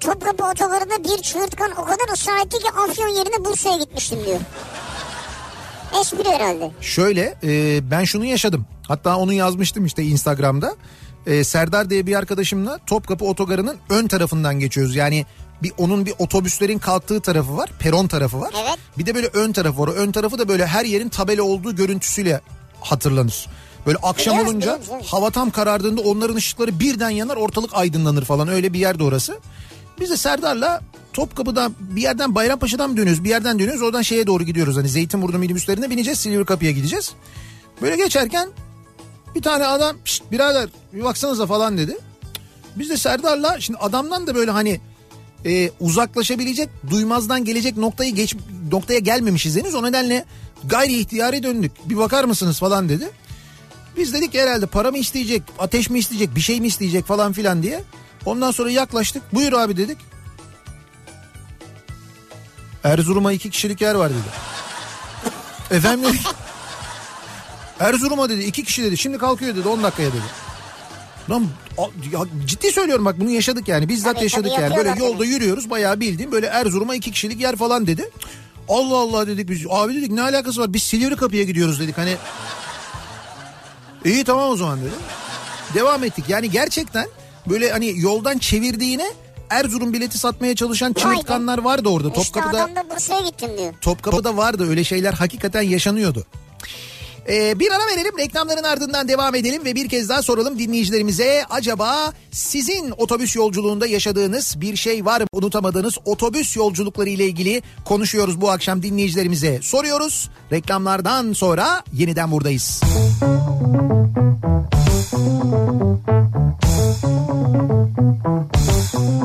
Topkapı otogarında bir çığırtkan o kadar ısrar etti ki Afyon yerine Bursa'ya gitmiştim diyor. Espri herhalde. Şöyle e, ben şunu yaşadım. Hatta onu yazmıştım işte Instagram'da. E, Serdar diye bir arkadaşımla Topkapı Otogarı'nın ön tarafından geçiyoruz. Yani bir onun bir otobüslerin kalktığı tarafı var. Peron tarafı var. Evet. Bir de böyle ön tarafı var. O ön tarafı da böyle her yerin tabela olduğu görüntüsüyle hatırlanır. Böyle akşam Biliyoruz, olunca biliyoruz, evet. hava tam karardığında onların ışıkları birden yanar ortalık aydınlanır falan öyle bir yerde orası. Biz de Serdar'la Topkapı'dan bir yerden Bayrampaşa'dan mı dönüyoruz bir yerden dönüyoruz oradan şeye doğru gidiyoruz. Hani Zeytinburnu minibüslerine bineceğiz Silivri Kapı'ya gideceğiz. Böyle geçerken bir tane adam Şşt birader bir baksanıza falan dedi. Biz de Serdar'la şimdi adamdan da böyle hani e, uzaklaşabilecek duymazdan gelecek noktayı geç noktaya gelmemişiz henüz o nedenle gayri ihtiyari döndük. Bir bakar mısınız falan dedi. Biz dedik herhalde para mı isteyecek, ateş mi isteyecek, bir şey mi isteyecek falan filan diye. Ondan sonra yaklaştık. Buyur abi dedik. Erzurum'a iki kişilik yer var dedi. <laughs> Efendim dedik. Erzurum'a dedi iki kişi dedi. Şimdi kalkıyor dedi 10 dakikaya dedi. Lan ciddi söylüyorum bak bunu yaşadık yani bizzat Tabii, yaşadık tabii, yani böyle yolda yürüyoruz bayağı bildiğim böyle Erzurum'a iki kişilik yer falan dedi. Allah Allah dedik biz abi dedik ne alakası var biz Silivri kapıya gidiyoruz dedik hani. İyi tamam o zaman dedi. Devam ettik yani gerçekten böyle hani yoldan çevirdiğine Erzurum bileti satmaya çalışan çığırtkanlar vardı orada. İşte Topkapı'da adam da Bursa'ya gittim diyor. Topkapı'da vardı öyle şeyler hakikaten yaşanıyordu. Ee, bir ara verelim reklamların ardından devam edelim ve bir kez daha soralım dinleyicilerimize acaba sizin otobüs yolculuğunda yaşadığınız bir şey var mı unutamadığınız otobüs yolculukları ile ilgili konuşuyoruz bu akşam dinleyicilerimize soruyoruz reklamlardan sonra yeniden buradayız.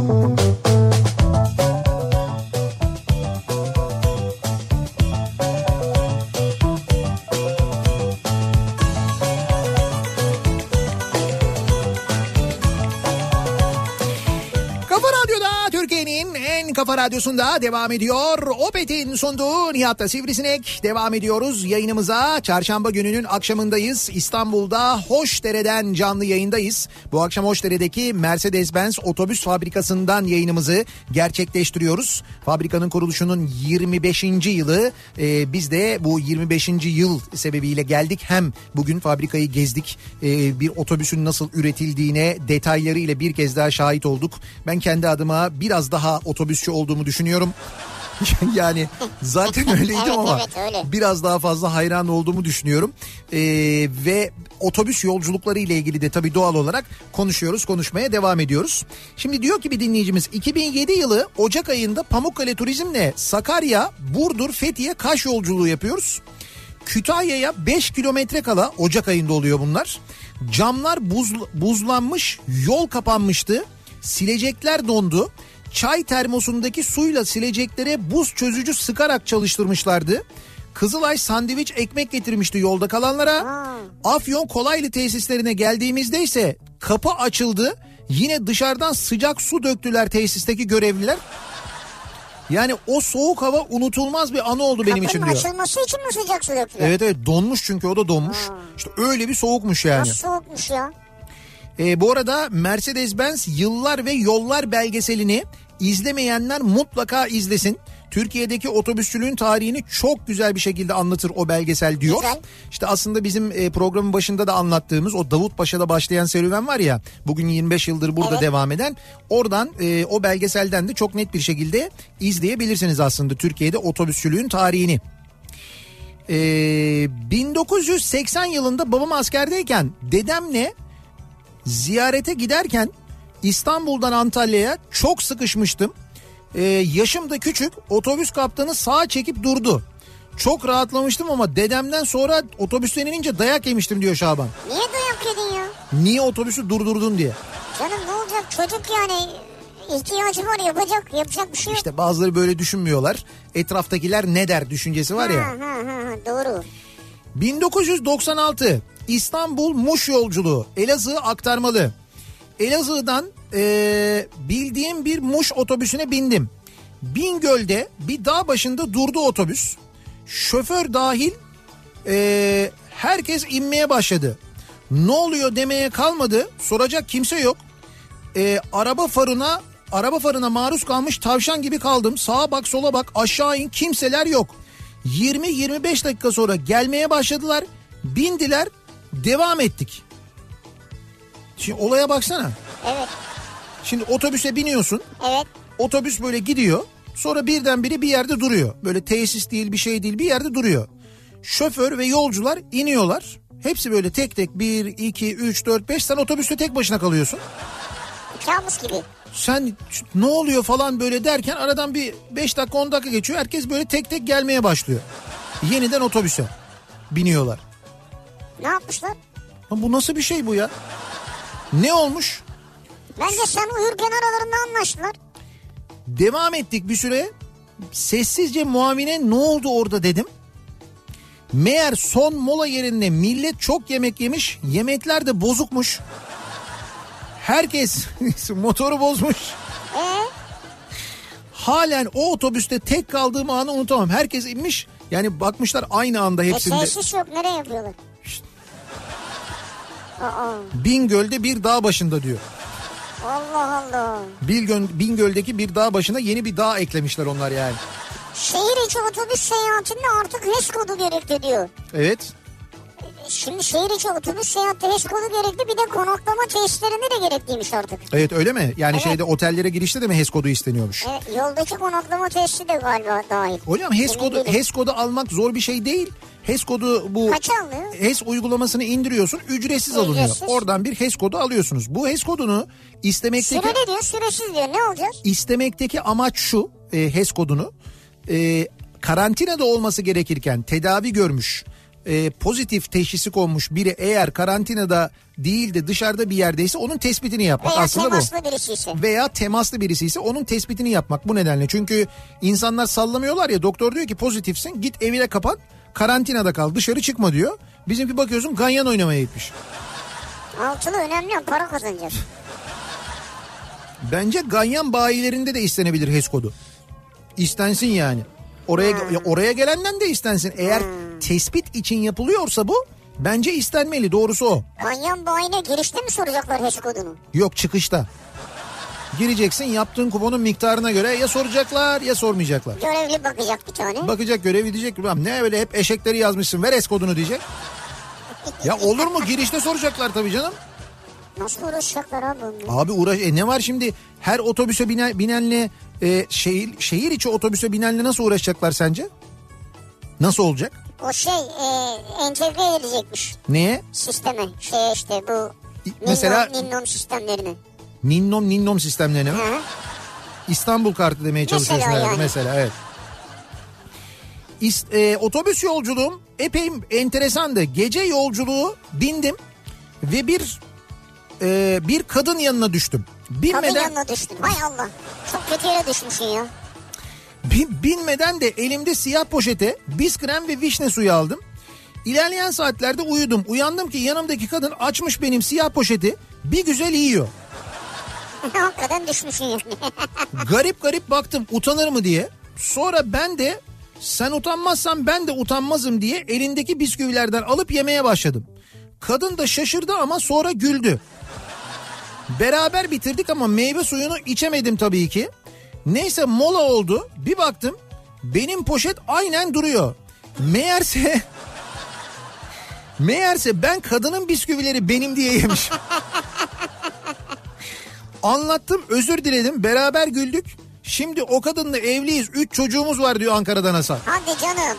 Kafa kafa radyosunda devam ediyor. Opet'in sunduğu Nihat'ta Sivrisinek devam ediyoruz yayınımıza. Çarşamba gününün akşamındayız. İstanbul'da Hoşdere'den canlı yayındayız. Bu akşam Hoşdere'deki Mercedes-Benz otobüs fabrikasından yayınımızı gerçekleştiriyoruz. Fabrikanın kuruluşunun 25. yılı. Ee, biz de bu 25. yıl sebebiyle geldik. Hem bugün fabrikayı gezdik. Ee, bir otobüsün nasıl üretildiğine detaylarıyla bir kez daha şahit olduk. Ben kendi adıma biraz daha otobüsçü olduğumu düşünüyorum. <laughs> yani zaten <laughs> öyleydim Evet, ama evet, öyle. biraz daha fazla hayran olduğumu düşünüyorum. Ee, ve otobüs yolculukları ile ilgili de tabii doğal olarak konuşuyoruz, konuşmaya devam ediyoruz. Şimdi diyor ki bir dinleyicimiz 2007 yılı Ocak ayında Pamukkale Turizm'le Sakarya, Burdur, Fethiye, Kaş yolculuğu yapıyoruz. Kütahya'ya 5 kilometre kala Ocak ayında oluyor bunlar. Camlar buz, buzlanmış, yol kapanmıştı. Silecekler dondu. Çay termosundaki suyla sileceklere buz çözücü sıkarak çalıştırmışlardı. Kızılay sandviç ekmek getirmişti yolda kalanlara. Afyon Kolaylı tesislerine geldiğimizde ise kapı açıldı. Yine dışarıdan sıcak su döktüler tesisteki görevliler. Yani o soğuk hava unutulmaz bir anı oldu benim için Kapının diyor. açılması için mi sıcak su döktüler? Evet evet donmuş çünkü o da donmuş. İşte öyle bir soğukmuş yani. Nasıl soğukmuş ya? Ee, bu arada Mercedes-Benz Yıllar ve Yollar belgeselini izlemeyenler mutlaka izlesin. Türkiye'deki otobüsçülüğün tarihini çok güzel bir şekilde anlatır o belgesel diyor. Güzel. İşte aslında bizim e, programın başında da anlattığımız o Davutpaşa'da başlayan serüven var ya bugün 25 yıldır burada Evet. devam eden oradan e, o belgeselden de çok net bir şekilde izleyebilirsiniz aslında Türkiye'de otobüsçülüğün tarihini. Ee, 1980 yılında babam askerdeyken dedemle ziyarete giderken İstanbul'dan Antalya'ya çok sıkışmıştım. Ee, yaşım da küçük otobüs kaptanı sağa çekip durdu. Çok rahatlamıştım ama dedemden sonra otobüsten inince dayak yemiştim diyor Şaban. Niye dayak yedin ya? Niye otobüsü durdurdun diye. Canım ne olacak çocuk yani ihtiyacı var yapacak yapacak bir şey yok. İşte bazıları böyle düşünmüyorlar. Etraftakiler ne der düşüncesi var ya. Ha, ha, ha, doğru. 1996 İstanbul Muş yolculuğu Elazığ aktarmalı. Elazığ'dan eee, bildiğim bir Muş otobüsüne bindim. Bingöl'de bir dağ başında durdu otobüs. Şoför dahil eee, herkes inmeye başladı. Ne oluyor demeye kalmadı. Soracak kimse yok. Eee, araba farına araba farına maruz kalmış tavşan gibi kaldım. Sağa bak sola bak aşağı in kimseler yok. 20-25 dakika sonra gelmeye başladılar. Bindiler devam ettik. Şimdi olaya baksana. Evet Şimdi otobüse biniyorsun. evet Otobüs böyle gidiyor. Sonra birdenbire bir yerde duruyor. Böyle tesis değil bir şey değil bir yerde duruyor. Şoför ve yolcular iniyorlar. Hepsi böyle tek tek 1, 2, 3, 4, 5 sen otobüste tek başına kalıyorsun. kabus gibi. Sen ne oluyor falan böyle derken aradan bir 5 dakika 10 dakika geçiyor. Herkes böyle tek tek gelmeye başlıyor. Yeniden otobüse biniyorlar. Ne yapmışlar? Bu nasıl bir şey bu ya? Ne olmuş? Bence sen uyurken aralarında anlaştılar. Devam ettik bir süre. Sessizce muavine ne oldu orada dedim. Meğer son mola yerinde millet çok yemek yemiş. Yemekler de bozukmuş. Herkes <laughs> motoru bozmuş. Ee, Halen o otobüste tek kaldığım anı unutamam. Herkes inmiş. Yani bakmışlar aynı anda e, hepsinde. tesis yok nereye yapıyorlar? Bingöl'de bir dağ başında diyor. Allah Allah. Bilgön, Bingöl'deki bir dağ başına yeni bir dağ eklemişler onlar yani. Şehir içi otobüs seyahatinde artık HES kodu gerekli diyor. Evet. Şimdi şehir içi otobüs seyahatte HES kodu gerekli bir de konaklama tesislerinde de gerekliymiş artık. Evet öyle mi? Yani Evet. şeyde otellere girişte de mi HES kodu isteniyormuş? Evet, yoldaki konaklama tesisi de galiba dahil. Hocam HES kodu. HES kodu almak zor bir şey değil. HES kodu bu Kaça alıyor? HES uygulamasını indiriyorsun ücretsiz alınıyor. Ücretsiz. Oradan bir HES kodu alıyorsunuz. Bu HES kodunu istemekteki Süreli diyor süresiz diyor ne olacak? istemekteki amaç şu e, HES kodunu e, karantinada olması gerekirken tedavi görmüş e, pozitif teşhisi konmuş biri eğer karantinada değil de dışarıda bir yerdeyse onun tespitini yapmak Veya aslında bu temaslı birisi ise. veya temaslı birisi ise onun tespitini yapmak bu nedenle. Çünkü insanlar sallamıyorlar ya doktor diyor ki pozitifsin git evine kapan karantinada kal dışarı çıkma diyor. Bizimki bakıyorsun ganyan oynamaya gitmiş. Altılı önemli para kazanacak. Bence ganyan bayilerinde de istenebilir HES kodu. İstensin yani. Oraya ya oraya gelenden de istensin. Eğer tespit için yapılıyorsa bu bence istenmeli doğrusu o. Ganyan bayine girişte mi soracaklar HES kodunu? Yok çıkışta. Gireceksin yaptığın kuponun miktarına göre ya soracaklar ya sormayacaklar. Görevli bakacak bir tane. Bakacak görevi diyecek ulan ne öyle hep eşekleri yazmışsın ver es kodunu diyecek. Ya olur mu girişte soracaklar tabii canım. Nasıl uğraşacaklar abi bununla? Abi uğraş e ne var şimdi her otobüse binen, binenle e, şehir, şehir içi otobüse binenle nasıl uğraşacaklar sence? Nasıl olacak? O şey e, entegre edilecekmiş Neye? sisteme. Şey işte bu Mesela- Ninnom, Ninnom sistemlerine. Ninnom ninnom sistemlerine mi? Hı. İstanbul kartı demeye Mesela çalışıyorsun herhalde yani. mesela evet. İs- e, otobüs yolculuğum epey enteresandı. Gece yolculuğu bindim ve bir e, bir kadın yanına düştüm. Kadın Binmeden yanına düştün. Hay Allah. Çok kötü yere düşmüşsün ya. bin- binmeden de elimde siyah poşete biskrem ve vişne suyu aldım. İlerleyen saatlerde uyudum. Uyandım ki yanımdaki kadın açmış benim siyah poşeti bir güzel yiyor. <laughs> Hakikaten düşmüşsün yani. <laughs> garip garip baktım utanır mı diye. Sonra ben de sen utanmazsan ben de utanmazım diye elindeki bisküvilerden alıp yemeye başladım. Kadın da şaşırdı ama sonra güldü. Beraber bitirdik ama meyve suyunu içemedim tabii ki. Neyse mola oldu. Bir baktım Benim poşet aynen duruyor. Meğerse <laughs> meğerse ben kadının bisküvileri benim diye yemiş. <laughs> Anlattım özür diledim beraber güldük. Şimdi o kadınla evliyiz. Üç çocuğumuz var diyor Ankara'dan Hasan. Hadi canım.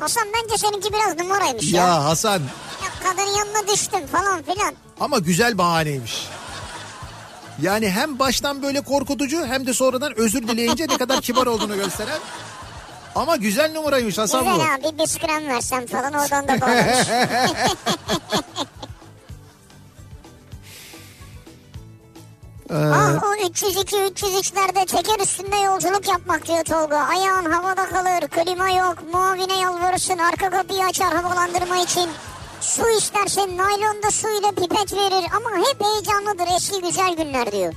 Hasan bence seninki biraz numaraymış ya. Ya Hasan kadının yanına düştüm falan filan. ama güzel bahaneymiş. Yani hem baştan böyle korkutucu hem de sonradan özür dileyince ne kadar kibar olduğunu gösteren. Ama güzel numaraymış Hasan bu. Güzel abi bir bisküven versem falan oradan da bağlamış. <laughs> ah o 302 303'lerde teker üstünde yolculuk yapmak diyor Tolga. Ayağın havada kalır, klima yok, muavine yalvarırsın, arka kapıyı açar havalandırma için. Su istersen naylonda su ile pipet verir ama hep heyecanlıdır eski güzel günler diyor.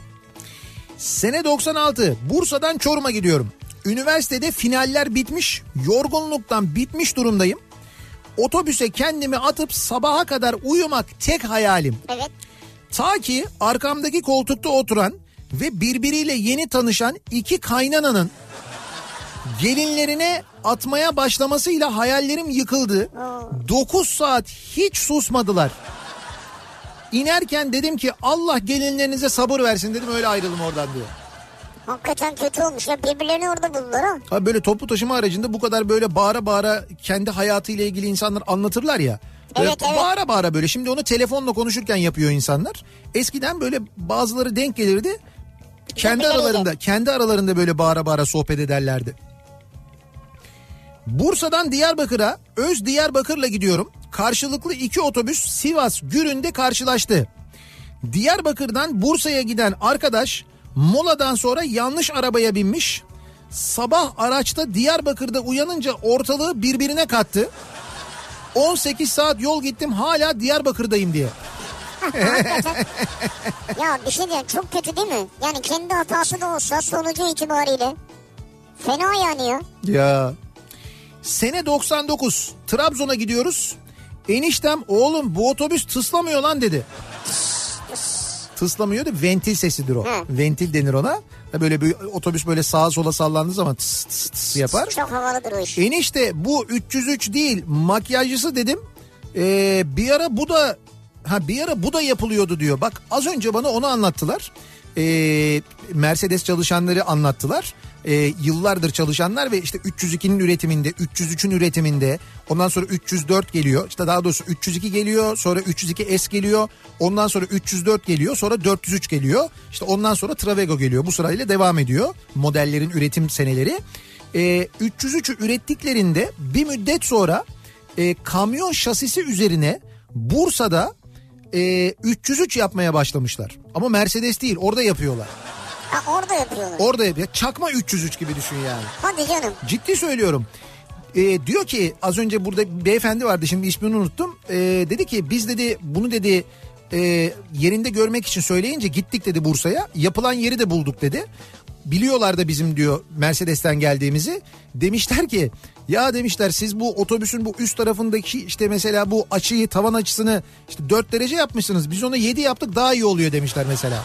Sene 96 Bursa'dan Çorum'a gidiyorum. Üniversitede finaller bitmiş, yorgunluktan bitmiş durumdayım. Otobüse kendimi atıp sabaha kadar uyumak tek hayalim. Evet. Ta ki arkamdaki koltukta oturan ve birbiriyle yeni tanışan iki kaynananın gelinlerine atmaya başlamasıyla hayallerim yıkıldı. 9 saat hiç susmadılar. İnerken dedim ki Allah gelinlerinize sabır versin dedim öyle ayrıldım oradan diyor. Hakikaten kötü olmuş ya birbirlerini orada buldular ha. Abi böyle toplu taşıma aracında bu kadar böyle bağıra bağıra kendi hayatıyla ilgili insanlar anlatırlar ya. Böyle Evet, evet. Bağıra bağıra böyle şimdi onu telefonla konuşurken yapıyor insanlar. Eskiden böyle bazıları denk gelirdi. Kendi aralarında kendi aralarında böyle bağıra bağıra sohbet ederlerdi. Bursa'dan Diyarbakır'a Öz Diyarbakır'la gidiyorum. Karşılıklı iki otobüs Sivas Gürün'de karşılaştı. Diyarbakır'dan Bursa'ya giden arkadaş moladan sonra yanlış arabaya binmiş. Sabah araçta Diyarbakır'da uyanınca ortalığı birbirine kattı. 18 saat yol gittim hala Diyarbakır'dayım diye. <laughs> Ya bir şey diyeyim çok kötü değil mi? Yani kendi hatası da olsa sonucu itibariyle. Fena yani ya. Ya. Sene 99 Trabzon'a gidiyoruz. Eniştem oğlum bu otobüs tıslamıyor lan dedi. Tıslamıyor da ventil sesidir o. Hı. Ventil denir ona. Böyle bir otobüs böyle sağa sola sallandığı zaman tıs tıs tıs yapar. Çok havalıdır o iş. Enişte bu 303 değil makyajcısı dedim. Ee, bir ara bu da ha bir ara bu da yapılıyordu diyor. Bak az önce bana onu anlattılar. Ee, Mercedes çalışanları anlattılar. Ee, yıllardır çalışanlar ve işte 302'nin üretiminde, 303'ün üretiminde, ondan sonra 304 geliyor. İşte daha doğrusu 302 geliyor, sonra 302S geliyor, ondan sonra 304 geliyor, sonra 403 geliyor. İşte ondan sonra Travego geliyor. Bu sırayla devam ediyor modellerin üretim seneleri. Ee, 303'ü ürettiklerinde bir müddet sonra e, kamyon şasisi üzerine Bursa'da e, 303 yapmaya başlamışlar. Ama Mercedes değil orada yapıyorlar. Ha, orada yapıyorlar. Orada yapıyor. Çakma 303 gibi düşün yani. Hadi canım. Ciddi söylüyorum. E, diyor ki az önce burada beyefendi vardı şimdi ismini unuttum. E, dedi ki biz dedi bunu dedi e, yerinde görmek için söyleyince gittik dedi Bursa'ya. Yapılan yeri de bulduk dedi. Biliyorlar da bizim diyor Mercedes'ten geldiğimizi. Demişler ki ya demişler siz bu otobüsün bu üst tarafındaki işte mesela bu açıyı tavan açısını işte 4 derece yapmışsınız. Biz onu 7 yaptık daha iyi oluyor demişler mesela.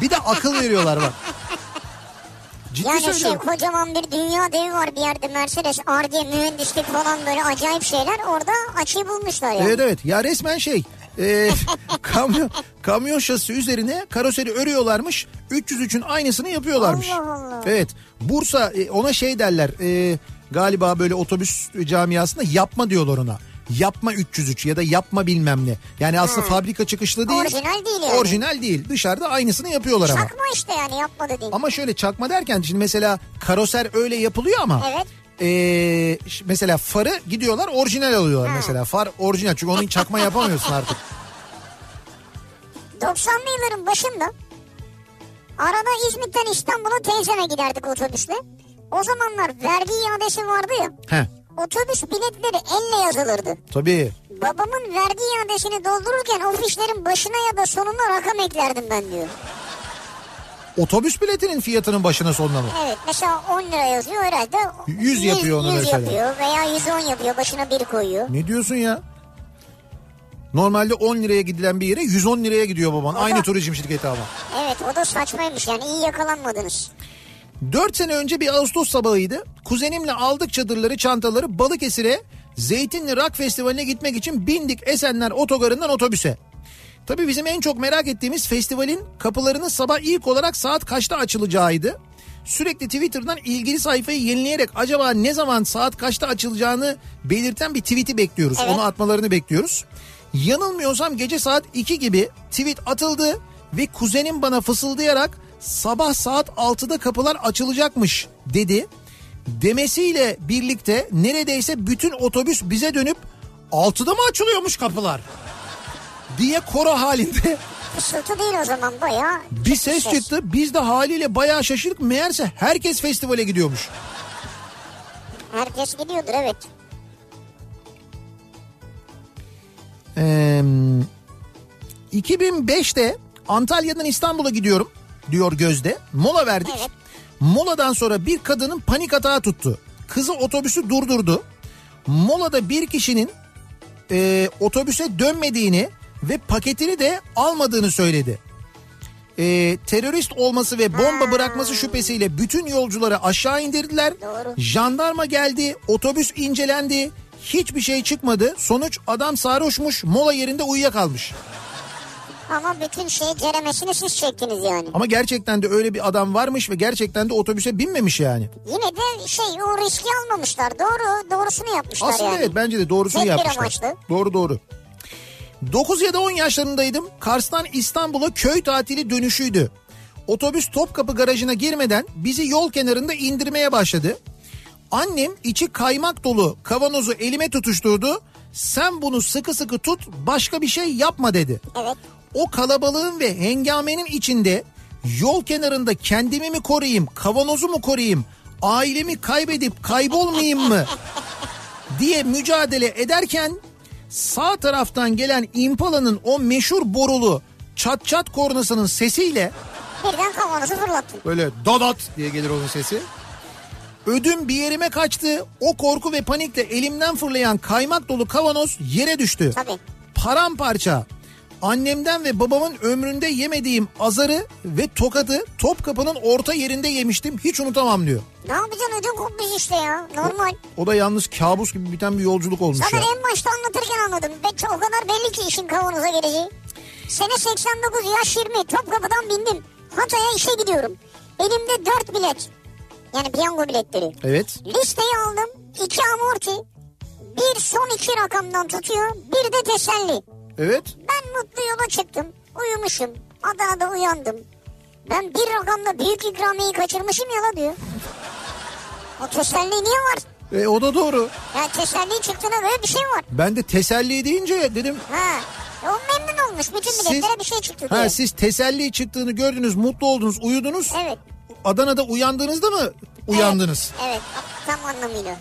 Bir de akıl veriyorlar bak. Ciddi Yani şey kocaman bir dünya devi var bir yerde Mercedes, Ardiye, mühendislik falan böyle acayip şeyler. Orada açıyı bulmuşlar yani. Evet evet ya resmen şey e, <laughs> kamyon, kamyon şasisi üzerine karoseri örüyorlarmış 303'ün aynısını yapıyorlarmış. Allah Allah. Evet Bursa e, ona şey derler e, galiba böyle otobüs camiasında yapma diyorlar ona. Yapma 303 ya da yapma bilmem ne. Yani aslında fabrika çıkışlı değil. Orijinal değil yani. Orijinal değil. Dışarıda aynısını yapıyorlar ama. Çakma işte yani yapma dediğin. Ama şöyle çakma derken şimdi mesela karoser öyle yapılıyor ama. Evet. Ee, mesela farı gidiyorlar orijinal alıyorlar Ha. mesela. Far orijinal çünkü onun çakma yapamıyorsun artık. <laughs> <laughs> 90'lı yılların başında arada İzmit'ten İstanbul'a teyzeme giderdik otobüsle. O zamanlar vergi iadesi vardı ya. He Otobüs biletleri elle yazılırdı. tabii. Babamın vergi iadesini doldururken o fişlerin başına ya da sonuna rakam eklerdim ben diyor. Otobüs biletinin fiyatının başına sonuna mı? Evet mesela 10 lira yazıyor herhalde. 100 yapıyor onu 100 mesela. yapıyor veya 110 yapıyor başına bir koyuyor. Ne diyorsun ya? Normalde 10 liraya gidilen bir yere 110 liraya gidiyor baban. Aynı turizm şirketi ama. Evet o da saçmaymış yani iyi yakalanmadınız. 4 sene önce bir Ağustos sabahıydı. Kuzenimle aldık çadırları, çantaları Balıkesir'e Zeytinli Rock Festivali'ne gitmek için bindik Esenler otogarından otobüse. Tabii bizim en çok merak ettiğimiz festivalin kapılarının sabah ilk olarak saat kaçta açılacağıydı. Sürekli Twitter'dan ilgili sayfayı yenileyerek acaba ne zaman saat kaçta açılacağını belirten bir tweet'i bekliyoruz. Evet. Onu atmalarını bekliyoruz. Yanılmıyorsam gece saat 2 gibi tweet atıldı ve kuzenim bana fısıldayarak sabah saat 6'da kapılar açılacakmış dedi. Demesiyle birlikte neredeyse bütün otobüs bize dönüp 6'da mı açılıyormuş kapılar? diye koro halinde Fısıltı değil o zaman bayağı. bir ses çıktı. Biz de haliyle bayağı şaşırdık. Meğerse herkes festivale gidiyormuş. Herkes gidiyordur evet. Ee, 2005'te Antalya'dan İstanbul'a gidiyorum diyor Gözde. Mola verdik. Evet. Moladan sonra bir kadının panik atağı tuttu. Kızı otobüsü durdurdu. Molada bir kişinin e, otobüse dönmediğini ve paketini de almadığını söyledi. E, terörist olması ve bomba bırakması şüphesiyle bütün yolcuları aşağı indirdiler. Doğru. Jandarma geldi, otobüs incelendi. Hiçbir şey çıkmadı. Sonuç adam sarhoşmuş, mola yerinde uyuyakalmış. Ama bütün şey ceremesini siz çektiniz yani. Ama gerçekten de öyle bir adam varmış ve gerçekten de otobüse binmemiş yani. Yine de şey o riski almamışlar. Doğru doğrusunu yapmışlar Aslında yani. evet bence de doğrusunu Tek yapmışlar. amaçlı. Doğru doğru. 9 ya da 10 yaşlarındaydım. Kars'tan İstanbul'a köy tatili dönüşüydü. Otobüs Topkapı garajına girmeden bizi yol kenarında indirmeye başladı. Annem içi kaymak dolu kavanozu elime tutuşturdu. Sen bunu sıkı sıkı tut başka bir şey yapma dedi. Evet. O kalabalığın ve hengamenin içinde yol kenarında kendimi mi koruyayım, kavanozu mu koruyayım, ailemi kaybedip kaybolmayayım mı diye mücadele ederken sağ taraftan gelen Impala'nın o meşhur borulu çat çat kornasının sesiyle Birden kavanozu fırlattın. böyle dadat diye gelir onun sesi. Ödüm bir yerime kaçtı. O korku ve panikle elimden fırlayan kaymak dolu kavanoz yere düştü. Tabii. Paramparça. Annemden ve babamın ömründe yemediğim azarı ve tokadı Topkapı'nın orta yerinde yemiştim. Hiç unutamam diyor. Ne yapacaksın ödün kopmuş işte ya. Normal. O da yalnız kabus gibi biten bir yolculuk olmuş Zaten ya. en başta anlatırken anladım. Ve o kadar belli ki işin kavanoza geleceği. Sene 89 yaş 20 Topkapı'dan bindim. Hatay'a işe gidiyorum. Elimde 4 bilet. Yani piyango biletleri. Evet. Listeyi aldım. 2 amorti. Bir son iki rakamdan tutuyor. Bir de teselli. Evet. Ben mutlu yola çıktım. Uyumuşum. Adana'da uyandım. Ben bir rakamda büyük ikramiyeyi kaçırmışım ya la diyor. O teselli niye var? E, o da doğru. Ya teselli çıktığına böyle bir şey var. Ben de teselli deyince dedim Ha. E O memnun olmuş. Bütün Siz- biletlere bir şey çıktı diye. ha siz teselli çıktığını gördünüz, mutlu oldunuz, uyudunuz. Evet. Adana'da uyandığınızda mı uyandınız? Evet. evet. Tam anlamıyla.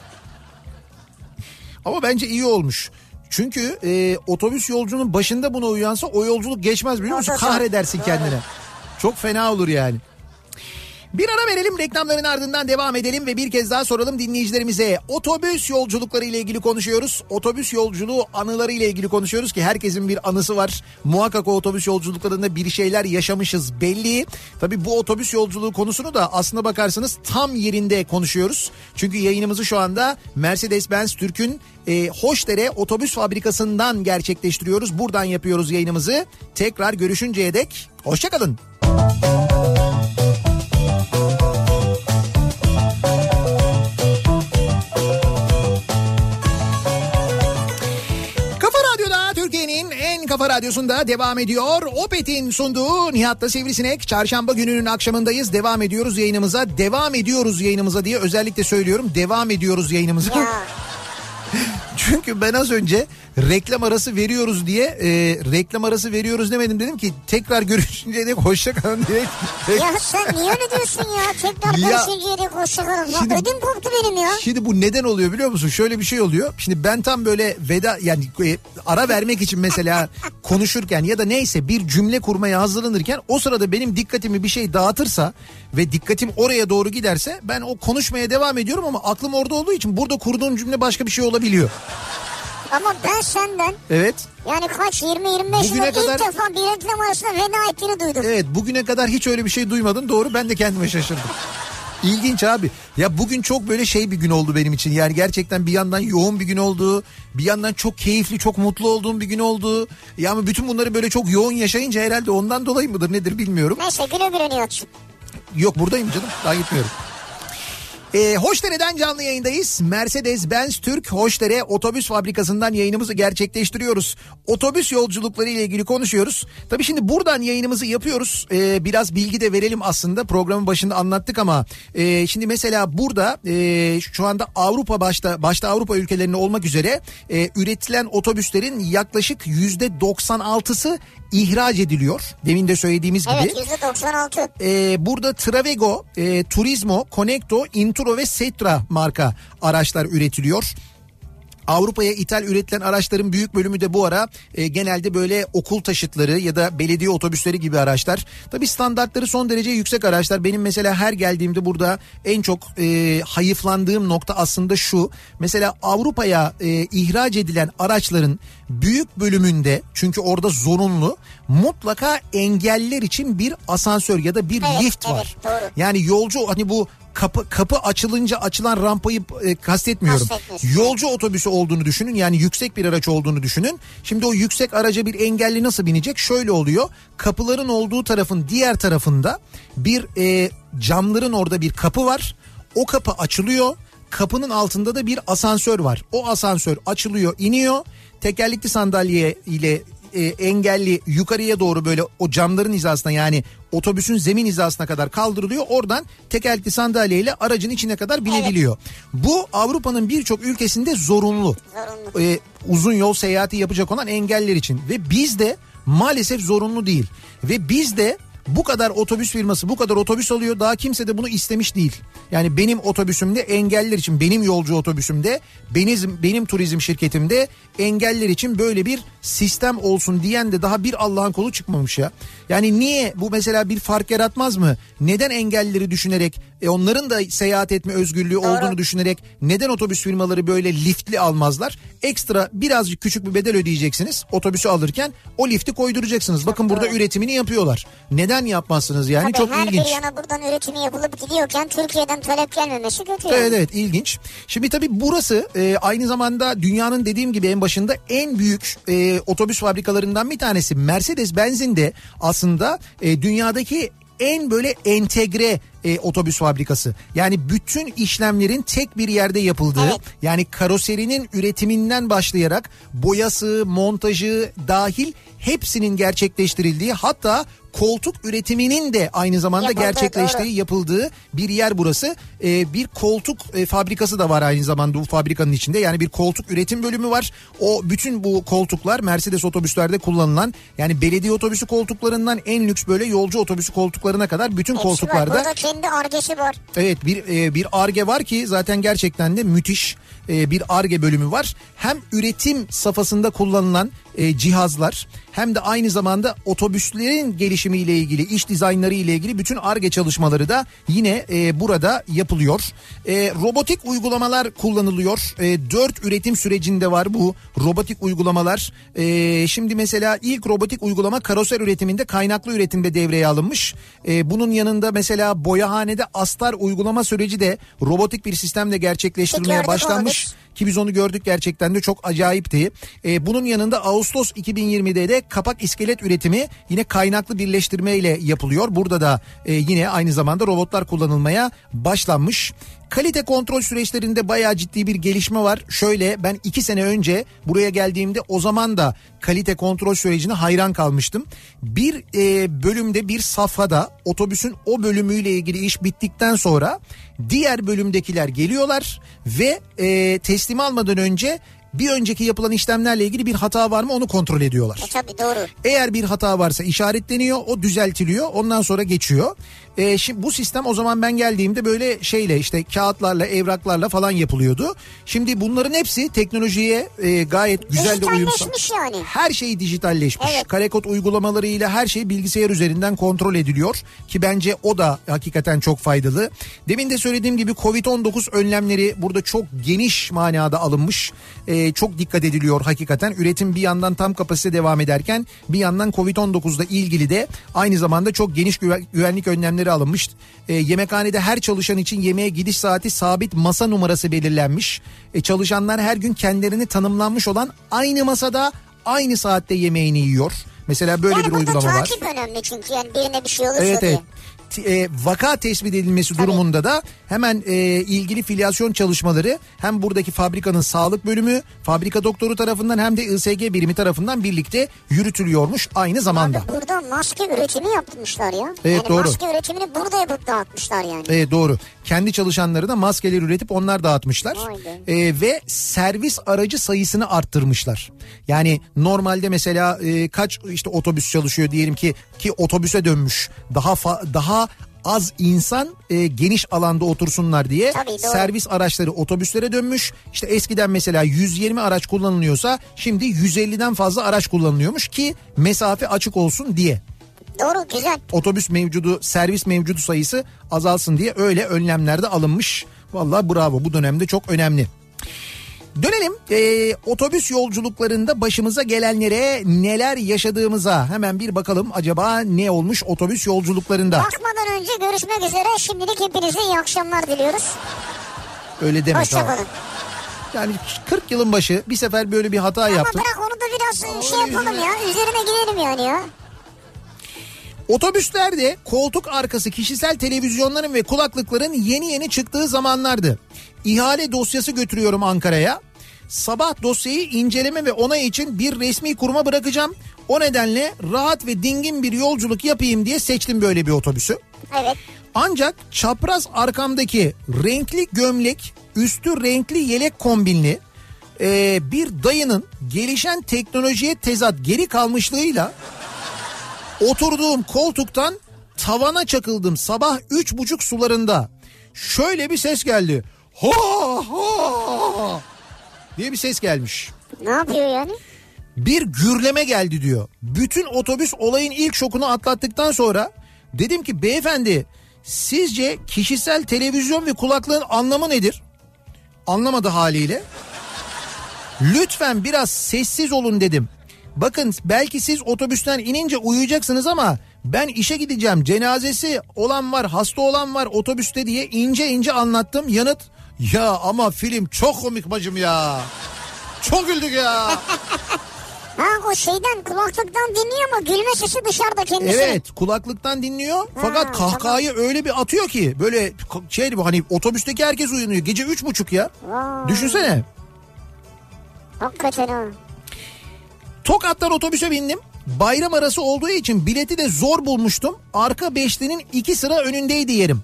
Ama bence iyi olmuş. Çünkü e, otobüs yolcunun başında buna uyansa o yolculuk geçmez biliyor musun? Kahredersin kendine. Çok fena olur yani. Bir ara verelim reklamların ardından devam edelim ve bir kez daha soralım dinleyicilerimize. Otobüs yolculukları ile ilgili konuşuyoruz. Otobüs yolculuğu anıları ile ilgili konuşuyoruz ki herkesin bir anısı var. Muhakkak o otobüs yolculuklarında bir şeyler yaşamışız belli. Tabii bu otobüs yolculuğu konusunu da aslına bakarsanız tam yerinde konuşuyoruz. Çünkü yayınımızı şu anda Mercedes-Benz Türk'ün e, Hoşdere Otobüs Fabrikası'ndan gerçekleştiriyoruz. Buradan yapıyoruz yayınımızı. Tekrar görüşünceye dek hoşçakalın. Kafa kafa radyosunda devam ediyor. Opet'in sunduğu Nihat'la Sivrisinek. Çarşamba gününün akşamındayız. Devam ediyoruz yayınımıza. Devam ediyoruz yayınımıza diye özellikle söylüyorum. Devam ediyoruz yayınımıza. Ya. <laughs> Çünkü ben az önce reklam arası veriyoruz diye e, reklam arası veriyoruz demedim. Dedim ki tekrar görüşünce de hoşça kalın diye. ya sen niye öyle diyorsun ya? Tekrar Ya. görüşünceye dek hoşçakalın. Ya Şimdi- ödüm koptu benim ya. Şimdi bu neden oluyor biliyor musun? Şöyle bir şey oluyor. Şimdi ben tam böyle veda yani e, ara vermek için mesela konuşurken ya da neyse bir cümle kurmaya hazırlanırken o sırada benim dikkatimi bir şey dağıtırsa ve dikkatim oraya doğru giderse ben o konuşmaya devam ediyorum ama aklım orada olduğu için burada kurduğum cümle başka bir şey olabiliyor. Ama ben senden Evet. yani kaç 20-25 Bugüne yılda ilk kadar- defa bir reklam arasında veda ettiğini duydum. Evet bugüne kadar hiç öyle bir şey duymadım. Doğru ben de kendime şaşırdım. İlginç abi. Ya bugün çok böyle şey bir gün oldu benim için. Yani gerçekten bir yandan yoğun bir gün oldu. Bir yandan çok keyifli, çok mutlu olduğum bir gün oldu. Yani bütün bunları böyle çok yoğun yaşayınca herhalde ondan dolayı mıdır nedir bilmiyorum. Neyse güle güle. Yok buradayım canım. Daha gitmiyorum. E, Hoşdere'den canlı yayındayız. Mercedes-Benz Türk Hoşdere Otobüs Fabrikası'ndan yayınımızı gerçekleştiriyoruz. Otobüs yolculukları ile ilgili konuşuyoruz. Tabii şimdi buradan yayınımızı yapıyoruz. E, biraz bilgi de verelim aslında. Programın başında anlattık ama e, şimdi mesela burada e, şu anda Avrupa başta başta Avrupa ülkelerinde olmak üzere e, üretilen otobüslerin yaklaşık yüzde 96'sı ihraç ediliyor. Demin de söylediğimiz gibi. Evet %96. Ee, burada Travego, e, Turismo, Connecto, Inturo ve Setra marka araçlar üretiliyor. Avrupa'ya ithal üretilen araçların büyük bölümü de bu ara e, genelde böyle okul taşıtları ya da belediye otobüsleri gibi araçlar. Tabi standartları son derece yüksek araçlar. Benim mesela her geldiğimde burada en çok e, hayıflandığım nokta aslında şu. Mesela Avrupa'ya e, ihraç edilen araçların büyük bölümünde çünkü orada zorunlu mutlaka engelliler için bir asansör ya da bir Evet, lift evet, var. doğru. Yani yolcu hani bu kapı kapı açılınca açılan rampayı e, kastetmiyorum. Yolcu otobüsü olduğunu düşünün. Yani yüksek bir araç olduğunu düşünün. Şimdi o yüksek araca bir engelli nasıl binecek? Şöyle oluyor. Kapıların olduğu tarafın diğer tarafında bir e, camların orada bir kapı var. O kapı açılıyor. Kapının altında da bir asansör var. O asansör açılıyor, iniyor. Tekerlekli sandalye ile e, engelli yukarıya doğru böyle o camların hizasına yani otobüsün zemin hizasına kadar kaldırılıyor. Oradan tekerlekli sandalyeyle aracın içine kadar binebiliyor. Bu Avrupa'nın birçok ülkesinde zorunlu. Zorunlu. E, uzun yol seyahati yapacak olan engeller için ve bizde maalesef zorunlu değil. Ve bizde bu kadar otobüs firması bu kadar otobüs alıyor daha kimse de bunu istemiş değil. Yani benim otobüsümde engelliler için benim yolcu otobüsümde benim, benim turizm şirketimde engelliler için böyle bir sistem olsun diyen de daha bir Allah'ın kolu çıkmamış ya. Yani niye bu mesela bir fark yaratmaz mı? Neden engellileri düşünerek e onların da seyahat etme özgürlüğü olduğunu düşünerek neden otobüs firmaları böyle liftli almazlar? Ekstra birazcık küçük bir bedel ödeyeceksiniz otobüsü alırken o lifti koyduracaksınız. Bakın burada üretimini yapıyorlar. Neden yapmazsınız yani Tabii çok her ilginç. bir yana buradan üretimi yapılıp gidiyorken Türkiye'den talep gelmemesi kötü. yani. Evet evet ilginç. Şimdi tabii burası e, aynı zamanda dünyanın dediğim gibi en başında en büyük e, otobüs fabrikalarından bir tanesi. Mercedes-Benz'in de aslında e, dünyadaki en böyle entegre e, otobüs fabrikası. Yani bütün işlemlerin tek bir yerde yapıldığı Evet. yani karoserinin üretiminden başlayarak boyası, montajı dahil hepsinin gerçekleştirildiği hatta koltuk üretiminin de aynı zamanda Yapıldığı, gerçekleştiği yapıldığı bir yer burası. Ee, bir koltuk e, fabrikası da var aynı zamanda bu fabrikanın içinde. Yani bir koltuk üretim bölümü var. O bütün bu koltuklar Mercedes otobüslerde kullanılan yani belediye otobüsü koltuklarından en lüks böyle yolcu otobüsü koltuklarına kadar bütün Hepsi var. koltuklarda Burada kendi argesi var. Evet bir e, bir arge var ki zaten gerçekten de müthiş e, bir arge bölümü var. Hem üretim safhasında kullanılan e, cihazlar hem de aynı zamanda otobüslerin gelişimiyle ilgili iş dizaynları ile ilgili bütün arge çalışmaları da yine e, burada yapılıyor. E, robotik uygulamalar kullanılıyor. E, 4 üretim sürecinde var bu robotik uygulamalar. E, şimdi mesela ilk robotik uygulama karoser üretiminde kaynaklı üretimde devreye alınmış. E, bunun yanında mesela boyahanede astar uygulama süreci de robotik bir sistemle gerçekleştirilmeye başlanmış. Biz. Ki biz onu gördük gerçekten de çok acayipti. Ee, bunun yanında Ağustos 2020'de de kapak iskelet üretimi yine kaynaklı birleştirme ile yapılıyor. Burada da e, yine aynı zamanda robotlar kullanılmaya başlanmış. Kalite kontrol süreçlerinde bayağı ciddi bir gelişme var. Şöyle ben iki sene önce buraya geldiğimde o zaman da kalite kontrol sürecine hayran kalmıştım. Bir e, bölümde bir safhada otobüsün o bölümüyle ilgili iş bittikten sonra diğer bölümdekiler geliyorlar ve e, teslim almadan önce bir önceki yapılan işlemlerle ilgili bir hata var mı onu kontrol ediyorlar. E tabii doğru. Eğer bir hata varsa işaretleniyor, o düzeltiliyor, ondan sonra geçiyor. Ee, şimdi bu sistem o zaman ben geldiğimde böyle şeyle işte kağıtlarla, evraklarla falan yapılıyordu. Şimdi bunların hepsi teknolojiye e, gayet güzel de uyum sağ- Dijitalleşmiş yani. Her şey dijitalleşmiş. Evet. Karekod uygulamalarıyla her şey bilgisayar üzerinden kontrol ediliyor ki bence o da hakikaten çok faydalı. Demin de söylediğim gibi Covid-19 önlemleri burada çok geniş manada alınmış. Ee, e, çok dikkat ediliyor hakikaten. Üretim bir yandan tam kapasite devam ederken bir yandan Covid-19'da ilgili de aynı zamanda çok geniş güven- güvenlik önlemleri alınmış. E, yemekhanede her çalışan için yemeğe gidiş saati sabit masa numarası belirlenmiş. E, çalışanlar her gün kendilerini tanımlanmış olan aynı masada aynı saatte yemeğini yiyor. Mesela böyle yani bir uygulama var. takip önemli çünkü yani birine bir şey olursa Evet diye. evet. E, vaka tespit edilmesi durumunda da hemen e, ilgili filyasyon çalışmaları hem buradaki fabrikanın sağlık bölümü, fabrika doktoru tarafından hem de ISG birimi tarafından birlikte yürütülüyormuş aynı zamanda. Abi burada maske üretimi yapmışlar ya. Evet, yani doğru. maske üretimini burada yapıp dağıtmışlar yani. Evet doğru. Kendi çalışanları da maskeler üretip onlar dağıtmışlar. E, ve servis aracı sayısını arttırmışlar. Yani normalde mesela e, kaç işte otobüs çalışıyor diyelim ki ki otobüse dönmüş. Daha fa- daha az insan e, geniş alanda otursunlar diye Tabii, doğru. servis araçları otobüslere dönmüş. İşte eskiden mesela 120 araç kullanılıyorsa şimdi 150'den fazla araç kullanılıyormuş ki mesafe açık olsun diye Doğru güzel. otobüs mevcudu, servis mevcudu sayısı azalsın diye öyle önlemler de alınmış. Vallahi bravo bu dönemde çok önemli. Dönelim e, otobüs yolculuklarında başımıza gelenlere neler yaşadığımıza hemen bir bakalım acaba ne olmuş otobüs yolculuklarında. Bakmadan önce görüşmek üzere. Şimdilik hepinize iyi akşamlar diliyoruz. Öyle deme. Hoşçakalın. Yani 40 yılın başı bir sefer böyle bir hata Ama yaptın. bırak onu da biraz şey öyle yapalım ya. Üzerine gidelim yani ya. Otobüslerde koltuk arkası kişisel televizyonların ve kulaklıkların yeni yeni çıktığı zamanlardı. İhale dosyası götürüyorum Ankara'ya. Sabah dosyayı inceleme ve onay için bir resmi kuruma bırakacağım. O nedenle rahat ve dingin bir yolculuk yapayım diye seçtim böyle bir otobüsü. Evet. Ancak çapraz arkamdaki renkli gömlek, üstü renkli yelek kombinli e, bir dayının gelişen teknolojiye tezat geri kalmışlığıyla oturduğum koltuktan tavana çakıldım sabah üç buçuk sularında. Şöyle bir ses geldi. Ha ha diye bir ses gelmiş. Ne yapıyor yani? Bir gürleme geldi diyor. Bütün otobüs olayın ilk şokunu atlattıktan sonra dedim ki beyefendi sizce kişisel televizyon ve kulaklığın anlamı nedir? Anlamadı haliyle. Lütfen biraz sessiz olun dedim. Bakın belki siz otobüsten inince uyuyacaksınız ama ben işe gideceğim. Cenazesi olan var, hasta olan var otobüste diye ince ince anlattım. Yanıt ya ama film çok komik bacım ya. Çok güldük ya. <laughs> Ha o şeyden kulaklıktan dinliyor ama gülme sesi dışarıda kendisi. Evet kulaklıktan dinliyor fakat Ha, kahkahayı öyle bir atıyor ki böyle şey gibi hani otobüsteki herkes uyanıyor gece üç buçuk ya. Vay. Düşünsene Hakikaten ha. Tokat'tan otobüse bindim. Bayram arası olduğu için bileti de zor bulmuştum. Arka beşlinin iki sıra önündeydi yerim.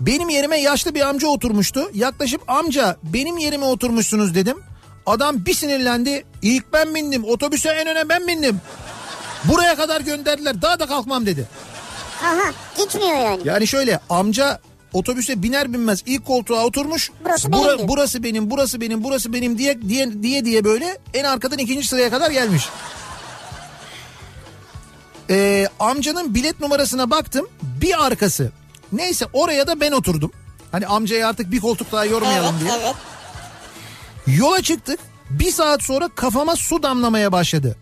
Benim yerime yaşlı bir amca oturmuştu. Yaklaşıp amca benim yerime oturmuşsunuz dedim. Adam bir sinirlendi. İlk ben bindim otobüse en öne ben bindim. Buraya kadar gönderdiler daha da kalkmam dedi. Aha gitmiyor yani. Yani şöyle amca otobüse biner binmez ilk koltuğa oturmuş. Burası Bura- benim burası benim, burası benim, burası benim diye diye diye diye böyle en arkadan ikinci sıraya kadar gelmiş. Ee, amcanın bilet numarasına baktım. Bir arkası. Neyse oraya da ben oturdum. Hani amcayı artık bir koltuk daha yormayalım Evet diye. evet. Yola çıktık. Bir saat sonra kafama su damlamaya başladı.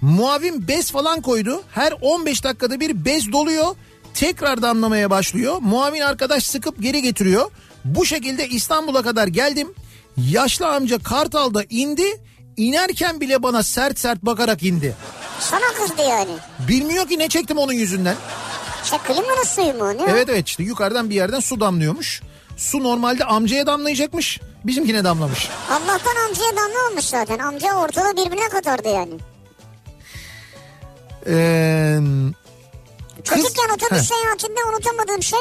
Muavin bez falan koydu. Her 15 dakikada bir bez doluyor. Tekrar damlamaya başlıyor. Muavin arkadaş sıkıp geri getiriyor. Bu şekilde İstanbul'a kadar geldim. Yaşlı amca Kartal'da indi. İnerken bile bana sert sert bakarak indi. Sana kızdı yani. Bilmiyor ki ne çektim onun yüzünden. İşte klimanın suyu mu? Ne? Evet evet işte yukarıdan bir yerden su damlıyormuş. Su normalde amcaya damlayacakmış. Bizimkine damlamış. Allah'tan amcaya damlamamış zaten. Amca ortalığı birbirine katardı yani. Ee, kız- Çocukken otobüs seyahatinde unutamadığım şey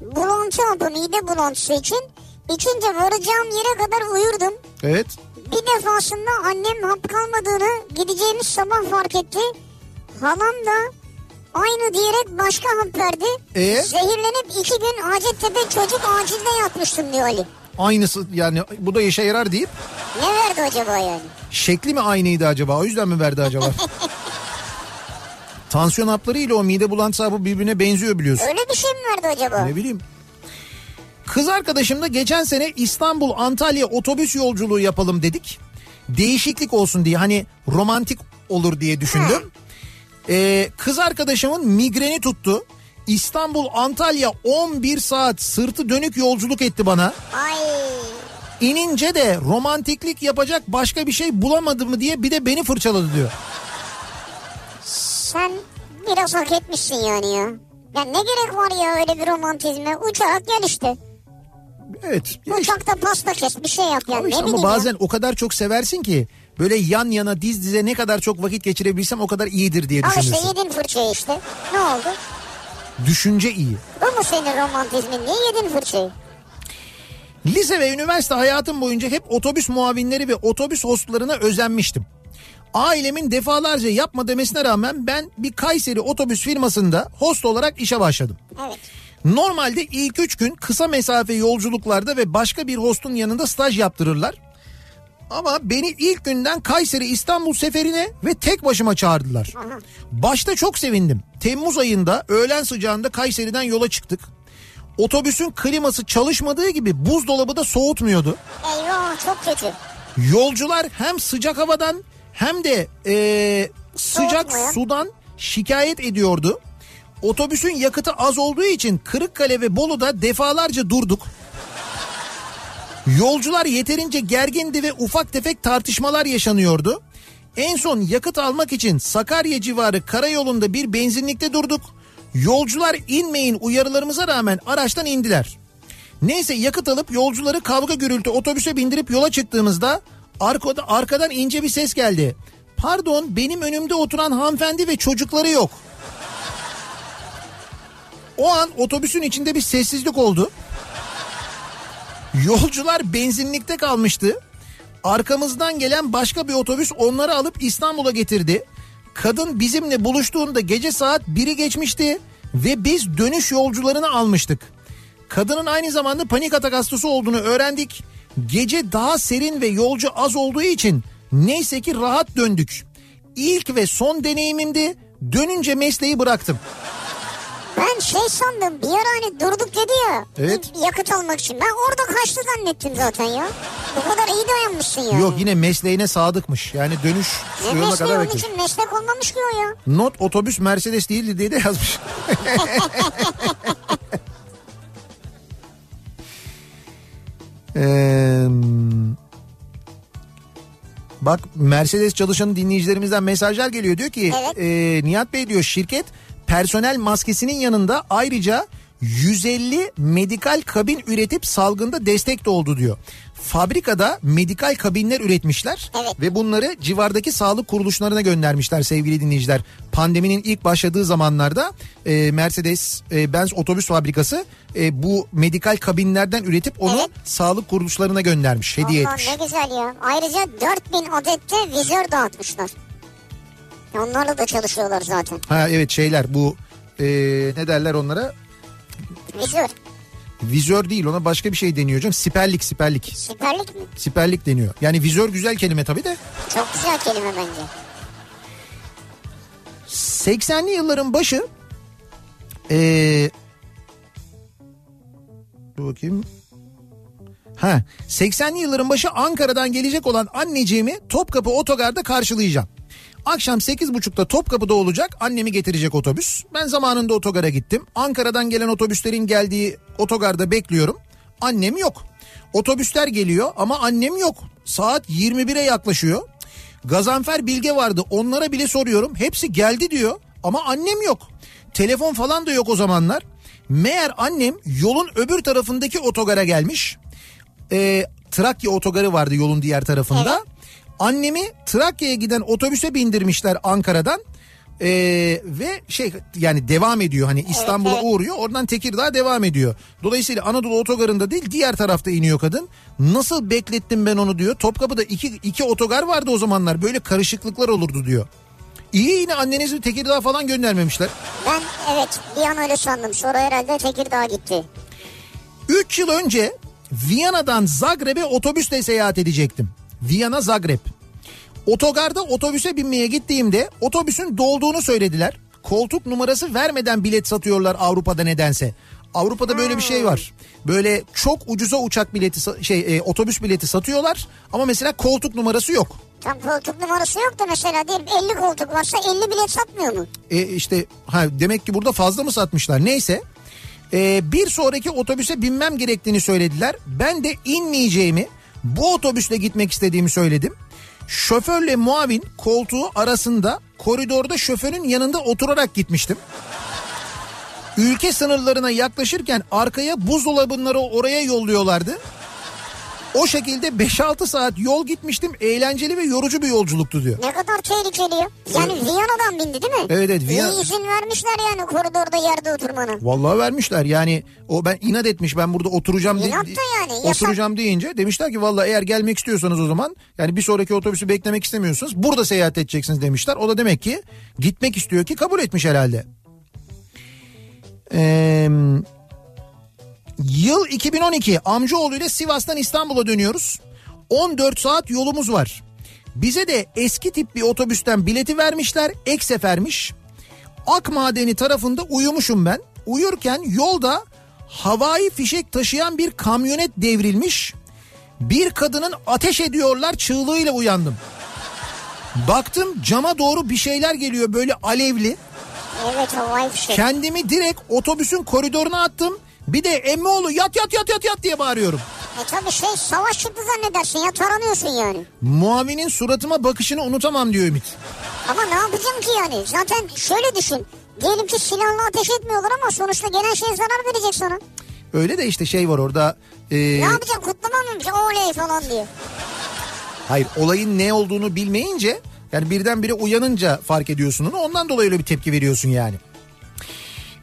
bulantı oldu mide bulantısı için. İçince varacağım yere kadar uyurdum. Evet. Bir defasında annem hap kalmadığını gideceğimiz sabah fark etti. Halam da aynı diyerek başka hap verdi. Ee? Zehirlenip iki gün Hacettepe çocuk acilde yatmıştım diyor Ali. Aynısı yani bu da işe yarar deyip Ne verdi acaba yani? şekli mi aynıydı acaba? O yüzden mi verdi acaba? <laughs> Tansiyon hapları ile o mide bulantısı hapı birbirine benziyor biliyorsun. Öyle bir şey mi verdi acaba? Ne bileyim. Kız arkadaşımla geçen sene İstanbul Antalya otobüs yolculuğu yapalım dedik. değişiklik olsun diye hani romantik olur diye düşündüm. Ee, kız arkadaşımın migreni tuttu. İstanbul Antalya 11 saat sırtı dönük yolculuk etti bana. Ay. İnince de romantiklik yapacak başka bir şey bulamadı mı diye bir de beni fırçaladı diyor. Sen biraz hak etmişsin yani ya. Ya ne gerek var ya öyle bir romantizme? Uçarak gel işte. Evet. ya işte- Uçakta pasta kes bir şey yap ya. Ama, ne işte ama bazen ya. o kadar çok seversin ki böyle yan yana diz dize ne kadar çok vakit geçirebilsem o kadar iyidir diye Al işte düşünürsün. yedin fırçayı işte. Ne oldu? Düşünce iyi. Bu mu senin romantizmin? Niye yedin fırçayı? Lise ve üniversite hayatım boyunca hep otobüs muavinleri ve otobüs hostlarına özenmiştim. Ailemin defalarca yapma demesine rağmen ben bir Kayseri otobüs firmasında host olarak işe başladım. Evet. Normalde ilk üç gün kısa mesafe yolculuklarda ve başka bir hostun yanında staj yaptırırlar. Ama beni ilk günden Kayseri İstanbul seferine ve tek başıma çağırdılar. Başta çok sevindim. Temmuz ayında öğlen sıcağında Kayseri'den yola çıktık. Otobüsün kliması çalışmadığı gibi buzdolabı da soğutmuyordu. Eyvah çok kötü. Yolcular hem sıcak havadan hem de eee, sıcak Soğutmuyor. sudan şikayet ediyordu. Otobüsün yakıtı az olduğu için Kırıkkale ve Bolu'da defalarca durduk. Yolcular yeterince gergindi ve ufak tefek tartışmalar yaşanıyordu. En son yakıt almak için Sakarya civarı karayolunda bir benzinlikte durduk. Yolcular inmeyin uyarılarımıza rağmen araçtan indiler. Neyse yakıt alıp yolcuları kavga gürültü otobüse bindirip yola çıktığımızda arkada, arkadan ince bir ses geldi. Pardon benim önümde oturan hanımefendi ve çocukları yok. O an otobüsün içinde bir sessizlik oldu. Yolcular benzinlikte kalmıştı. Arkamızdan gelen başka bir otobüs onları alıp İstanbul'a getirdi. Kadın bizimle buluştuğunda gece saat 1'i geçmişti ve biz dönüş yolcularını almıştık. Kadının aynı zamanda panik atak hastası olduğunu öğrendik. Gece daha serin ve yolcu az olduğu için neyse ki rahat döndük. İlk ve son deneyimimdi. Dönünce mesleği bıraktım. Ben şey sandım bir ara hani durduk dedi ya. Evet. Yakıt almak için. Ben orada kaçtı zannettim zaten ya. Bu kadar iyi dayanmışsın ya. Yok yine mesleğine sadıkmış. Yani dönüş Ne yoluna mesleği kadar onun bekliyor. için meslek olmamış ki o ya. Not otobüs Mercedes değildi diye de yazmış. Eee, <laughs> bak Mercedes çalışan dinleyicilerimizden mesajlar geliyor. Diyor ki Evet. eee, Nihat Bey diyor şirket personel maskesinin yanında ayrıca 150 medikal kabin üretip salgında destek de oldu diyor. Fabrikada medikal kabinler üretmişler Evet. ve bunları civardaki sağlık kuruluşlarına göndermişler sevgili dinleyiciler. Pandeminin ilk başladığı zamanlarda e, Mercedes e, Benz otobüs fabrikası e, bu medikal kabinlerden üretip onu Evet. sağlık kuruluşlarına göndermiş, hediye etmiş. ne güzel ya. Ayrıca 4000 adette vizör dağıtmışlar. Onlarla da çalışıyorlar zaten. Ha evet şeyler bu e, ne derler onlara? Vizör. Vizör değil ona başka bir şey deniyor hocam. Siperlik siperlik. Siperlik mi? Siperlik deniyor. Yani vizör güzel kelime tabii de. Çok güzel kelime bence. 80'li yılların başı ee, dur bakayım. Ha 80'li yılların başı Ankara'dan gelecek olan anneciğimi Topkapı Otogar'da karşılayacağım. Akşam 8.30'da Topkapı'da olacak annemi getirecek otobüs. Ben zamanında otogara gittim. Ankara'dan gelen otobüslerin geldiği otogarda bekliyorum. Annem yok. Otobüsler geliyor ama annem yok. Saat 21'e yaklaşıyor. Gazanfer Bilge vardı onlara bile soruyorum. Hepsi geldi diyor ama annem yok. Telefon falan da yok o zamanlar. Meğer annem yolun öbür tarafındaki otogara gelmiş. Ee, Trakya otogarı vardı yolun diğer tarafında. Evet. Annemi Trakya'ya giden otobüse bindirmişler Ankara'dan. Ee, ve şey yani devam ediyor hani İstanbul'a evet. uğruyor oradan Tekirdağ devam ediyor. Dolayısıyla Anadolu otogarında değil diğer tarafta iniyor kadın. Nasıl beklettim ben onu diyor. Topkapı'da iki, iki otogar vardı o zamanlar böyle karışıklıklar olurdu diyor. İyi yine annenizi Tekirdağ falan göndermemişler. Ben evet bir an öyle sandım. Sonra herhalde Tekirdağ gitti. 3 yıl önce Viyana'dan Zagreb'e otobüsle seyahat edecektim. Viyana Zagreb. Otogarda otobüse binmeye gittiğimde otobüsün dolduğunu söylediler. Koltuk numarası vermeden bilet satıyorlar Avrupa'da nedense. Avrupa'da böyle bir şey var. Böyle çok ucuza uçak bileti şey e, otobüs bileti satıyorlar ama mesela koltuk numarası yok. Tam koltuk numarası yok da mesela diyelim 50 koltuk varsa 50 bilet satmıyor mu? E işte ha demek ki burada fazla mı satmışlar? Neyse. E, bir sonraki otobüse binmem gerektiğini söylediler. Ben de inmeyeceğimi, bu otobüsle gitmek istediğimi söyledim. Şoförle muavin koltuğu arasında koridorda şoförün yanında oturarak gitmiştim. Ülke sınırlarına yaklaşırken arkaya buzdolabınları oraya yolluyorlardı. O şekilde 5-6 saat yol gitmiştim. Eğlenceli ve yorucu bir yolculuktu diyor. Ne kadar tehlikeli ya. Yani Viyana'dan bindi değil mi? Evet, evet, Viyana- İyi izin vermişler yani koridorda yerde oturmana. Vallahi vermişler yani o ben inat etmiş ben burada oturacağım de- İnat da yani, yasak. oturacağım deyince demişler ki vallahi eğer gelmek istiyorsanız o zaman yani bir sonraki otobüsü beklemek istemiyorsanız burada seyahat edeceksiniz demişler. O da demek ki gitmek istiyor ki kabul etmiş herhalde. Eee Yıl 2012 amcaoğlu ile Sivas'tan İstanbul'a dönüyoruz. 14 saat yolumuz var. Bize de eski tip bir otobüsten bileti vermişler. Ek sefermiş. Ak madeni tarafında uyumuşum ben. Uyurken yolda havai fişek taşıyan bir kamyonet devrilmiş. Bir kadının ateş ediyorlar çığlığıyla uyandım. Baktım cama doğru bir şeyler geliyor böyle alevli. Evet havai fişek. Kendimi direkt otobüsün koridoruna attım. Bir de Emmoğlu yat yat yat yat yat diye bağırıyorum. E tabii şey savaş çıktı zannedersin ya taranıyorsun yani. Muavinin suratıma bakışını unutamam diyor Ümit. Ama ne yapacaksın ki yani? Zaten şöyle düşün. Diyelim ki silahla ateş etmiyorlar ama sonuçta gelen şey zarar verecek sana. Öyle de işte şey var orada. e, Ne yapacaksın kutlama mı oley falan diye. hayır olayın ne olduğunu bilmeyince yani birdenbire uyanınca fark ediyorsun onu. Ondan dolayı öyle bir tepki veriyorsun yani.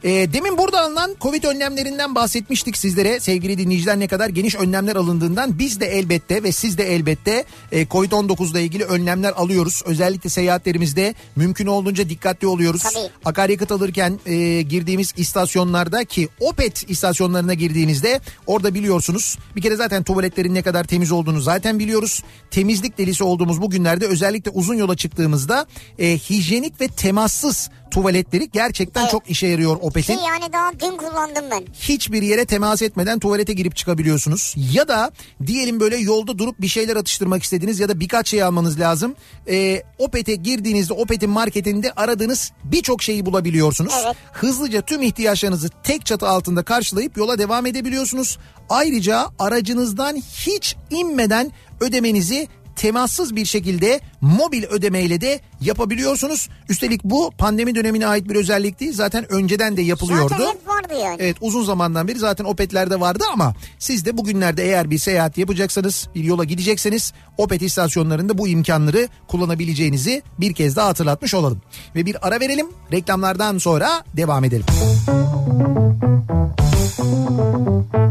E, demin burada alınan Covid önlemlerinden bahsetmiştik sizlere sevgili dinleyiciler ne kadar geniş önlemler alındığından biz de elbette ve siz de elbette e, Covid-19 ile ilgili önlemler alıyoruz. Özellikle seyahatlerimizde mümkün olduğunca dikkatli oluyoruz. Tabii. Akaryakıt alırken e, girdiğimiz istasyonlarda ki Opet istasyonlarına girdiğinizde orada biliyorsunuz bir kere zaten tuvaletlerin ne kadar temiz olduğunu zaten biliyoruz. Temizlik delisi olduğumuz bu günlerde özellikle uzun yola çıktığımızda e, hijyenik ve temassız tuvaletleri gerçekten Evet. çok işe yarıyor Opet'in. Ki yani daha dün kullandım ben. Hiçbir yere temas etmeden tuvalete girip çıkabiliyorsunuz. Ya da diyelim böyle yolda durup bir şeyler atıştırmak istediniz ya da birkaç şey almanız lazım. Ee, Opet'e girdiğinizde Opet'in marketinde aradığınız birçok şeyi bulabiliyorsunuz. Evet. Hızlıca tüm ihtiyaçlarınızı tek çatı altında karşılayıp yola devam edebiliyorsunuz. Ayrıca aracınızdan hiç inmeden ödemenizi temassız bir şekilde mobil ödemeyle de yapabiliyorsunuz. Üstelik bu pandemi dönemine ait bir özellik değil. Zaten önceden de yapılıyordu. Zaten hep vardı yani. Evet uzun zamandan beri zaten Opet'lerde vardı ama siz de bugünlerde eğer bir seyahat yapacaksanız bir yola gidecekseniz Opet istasyonlarında bu imkanları kullanabileceğinizi bir kez daha hatırlatmış olalım. Ve bir ara verelim reklamlardan sonra devam edelim. Kafa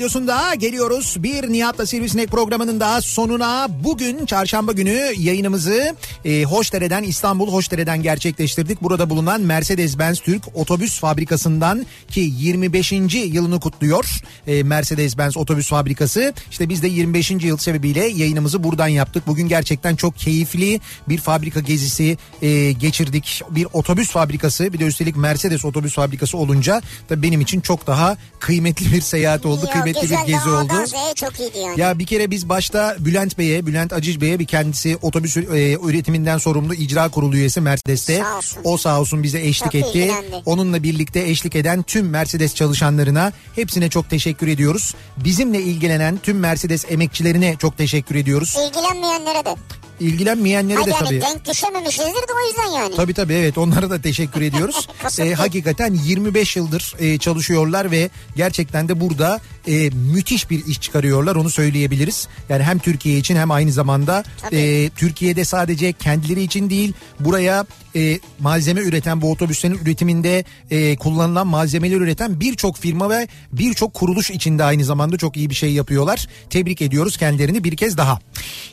radyosunda geliyoruz. Bir Nihat'la Sivrisinek programının daha sonuna bugün çarşamba günü yayınımızı e, Hoşdere'den İstanbul Hoşdere'den gerçekleştirdik. Burada bulunan Mercedes-Benz Türk Otobüs Fabrikası'ndan ki 25. yılını kutluyor e, Mercedes-Benz Otobüs Fabrikası. İşte biz de 25. yıl sebebiyle yayınımızı buradan yaptık. Bugün gerçekten çok keyifli bir fabrika gezisi e, geçirdik. Bir otobüs fabrikası bir de üstelik Mercedes otobüs fabrikası olunca da benim için çok daha kıymetli bir seyahat oldu. Ya, kıymetli güzel, bir gezi oldu. Çok iyiydi yani. Ya bir kere biz başta Bülent Bey'e, Bülent Aciz Bey'e bir kendisi otobüs e, üretiminden sorumlu icra kurulu üyesi Mercedes'te. Sağ olsun. O sağ olsun bize eşlik Çok etti. ilgilendi. Onunla birlikte eşlik eden tüm Mercedes çalışanlarına hepsine çok teşekkür ediyoruz. Bizimle ilgilenen tüm Mercedes emekçilerine çok teşekkür ediyoruz. İlgilenmeyenlere de. İlgilenmeyenlere Hayır de yani tabii. denk düşememişizdir de o yüzden yani. Tabii tabii evet onlara da teşekkür ediyoruz. <laughs> Ee, hakikaten 25 yıldır e, çalışıyorlar ve gerçekten de burada e, müthiş bir iş çıkarıyorlar onu söyleyebiliriz. Yani hem Türkiye için hem aynı zamanda Tabii. e, Türkiye'de sadece kendileri için değil buraya e, malzeme üreten bu otobüslerin üretiminde e, kullanılan malzemeler üreten birçok firma ve birçok kuruluş içinde aynı zamanda çok iyi bir şey yapıyorlar. Tebrik ediyoruz kendilerini bir kez daha.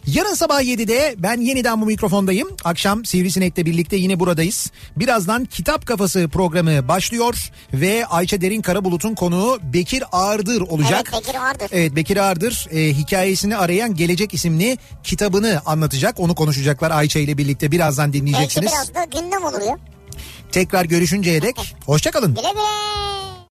Yarın sabah 7'de ben yeniden bu mikrofondayım. Akşam Sivrisinek'le birlikte yine buradayız. Birazdan Kitap Kafası programı başlıyor ve Ayça Derin Karabulut'un konuğu Bekir Ağırdır olacak. Evet Bekir Ağırdır. Evet Bekir Ağırdır e, hikayesini arayan Gelecek isimli kitabını anlatacak. Onu konuşacaklar Ayça ile birlikte birazdan Belki dinleyeceksiniz. biraz da gündem olur ya. Tekrar görüşünceye dek hoşçakalın. Güle güle.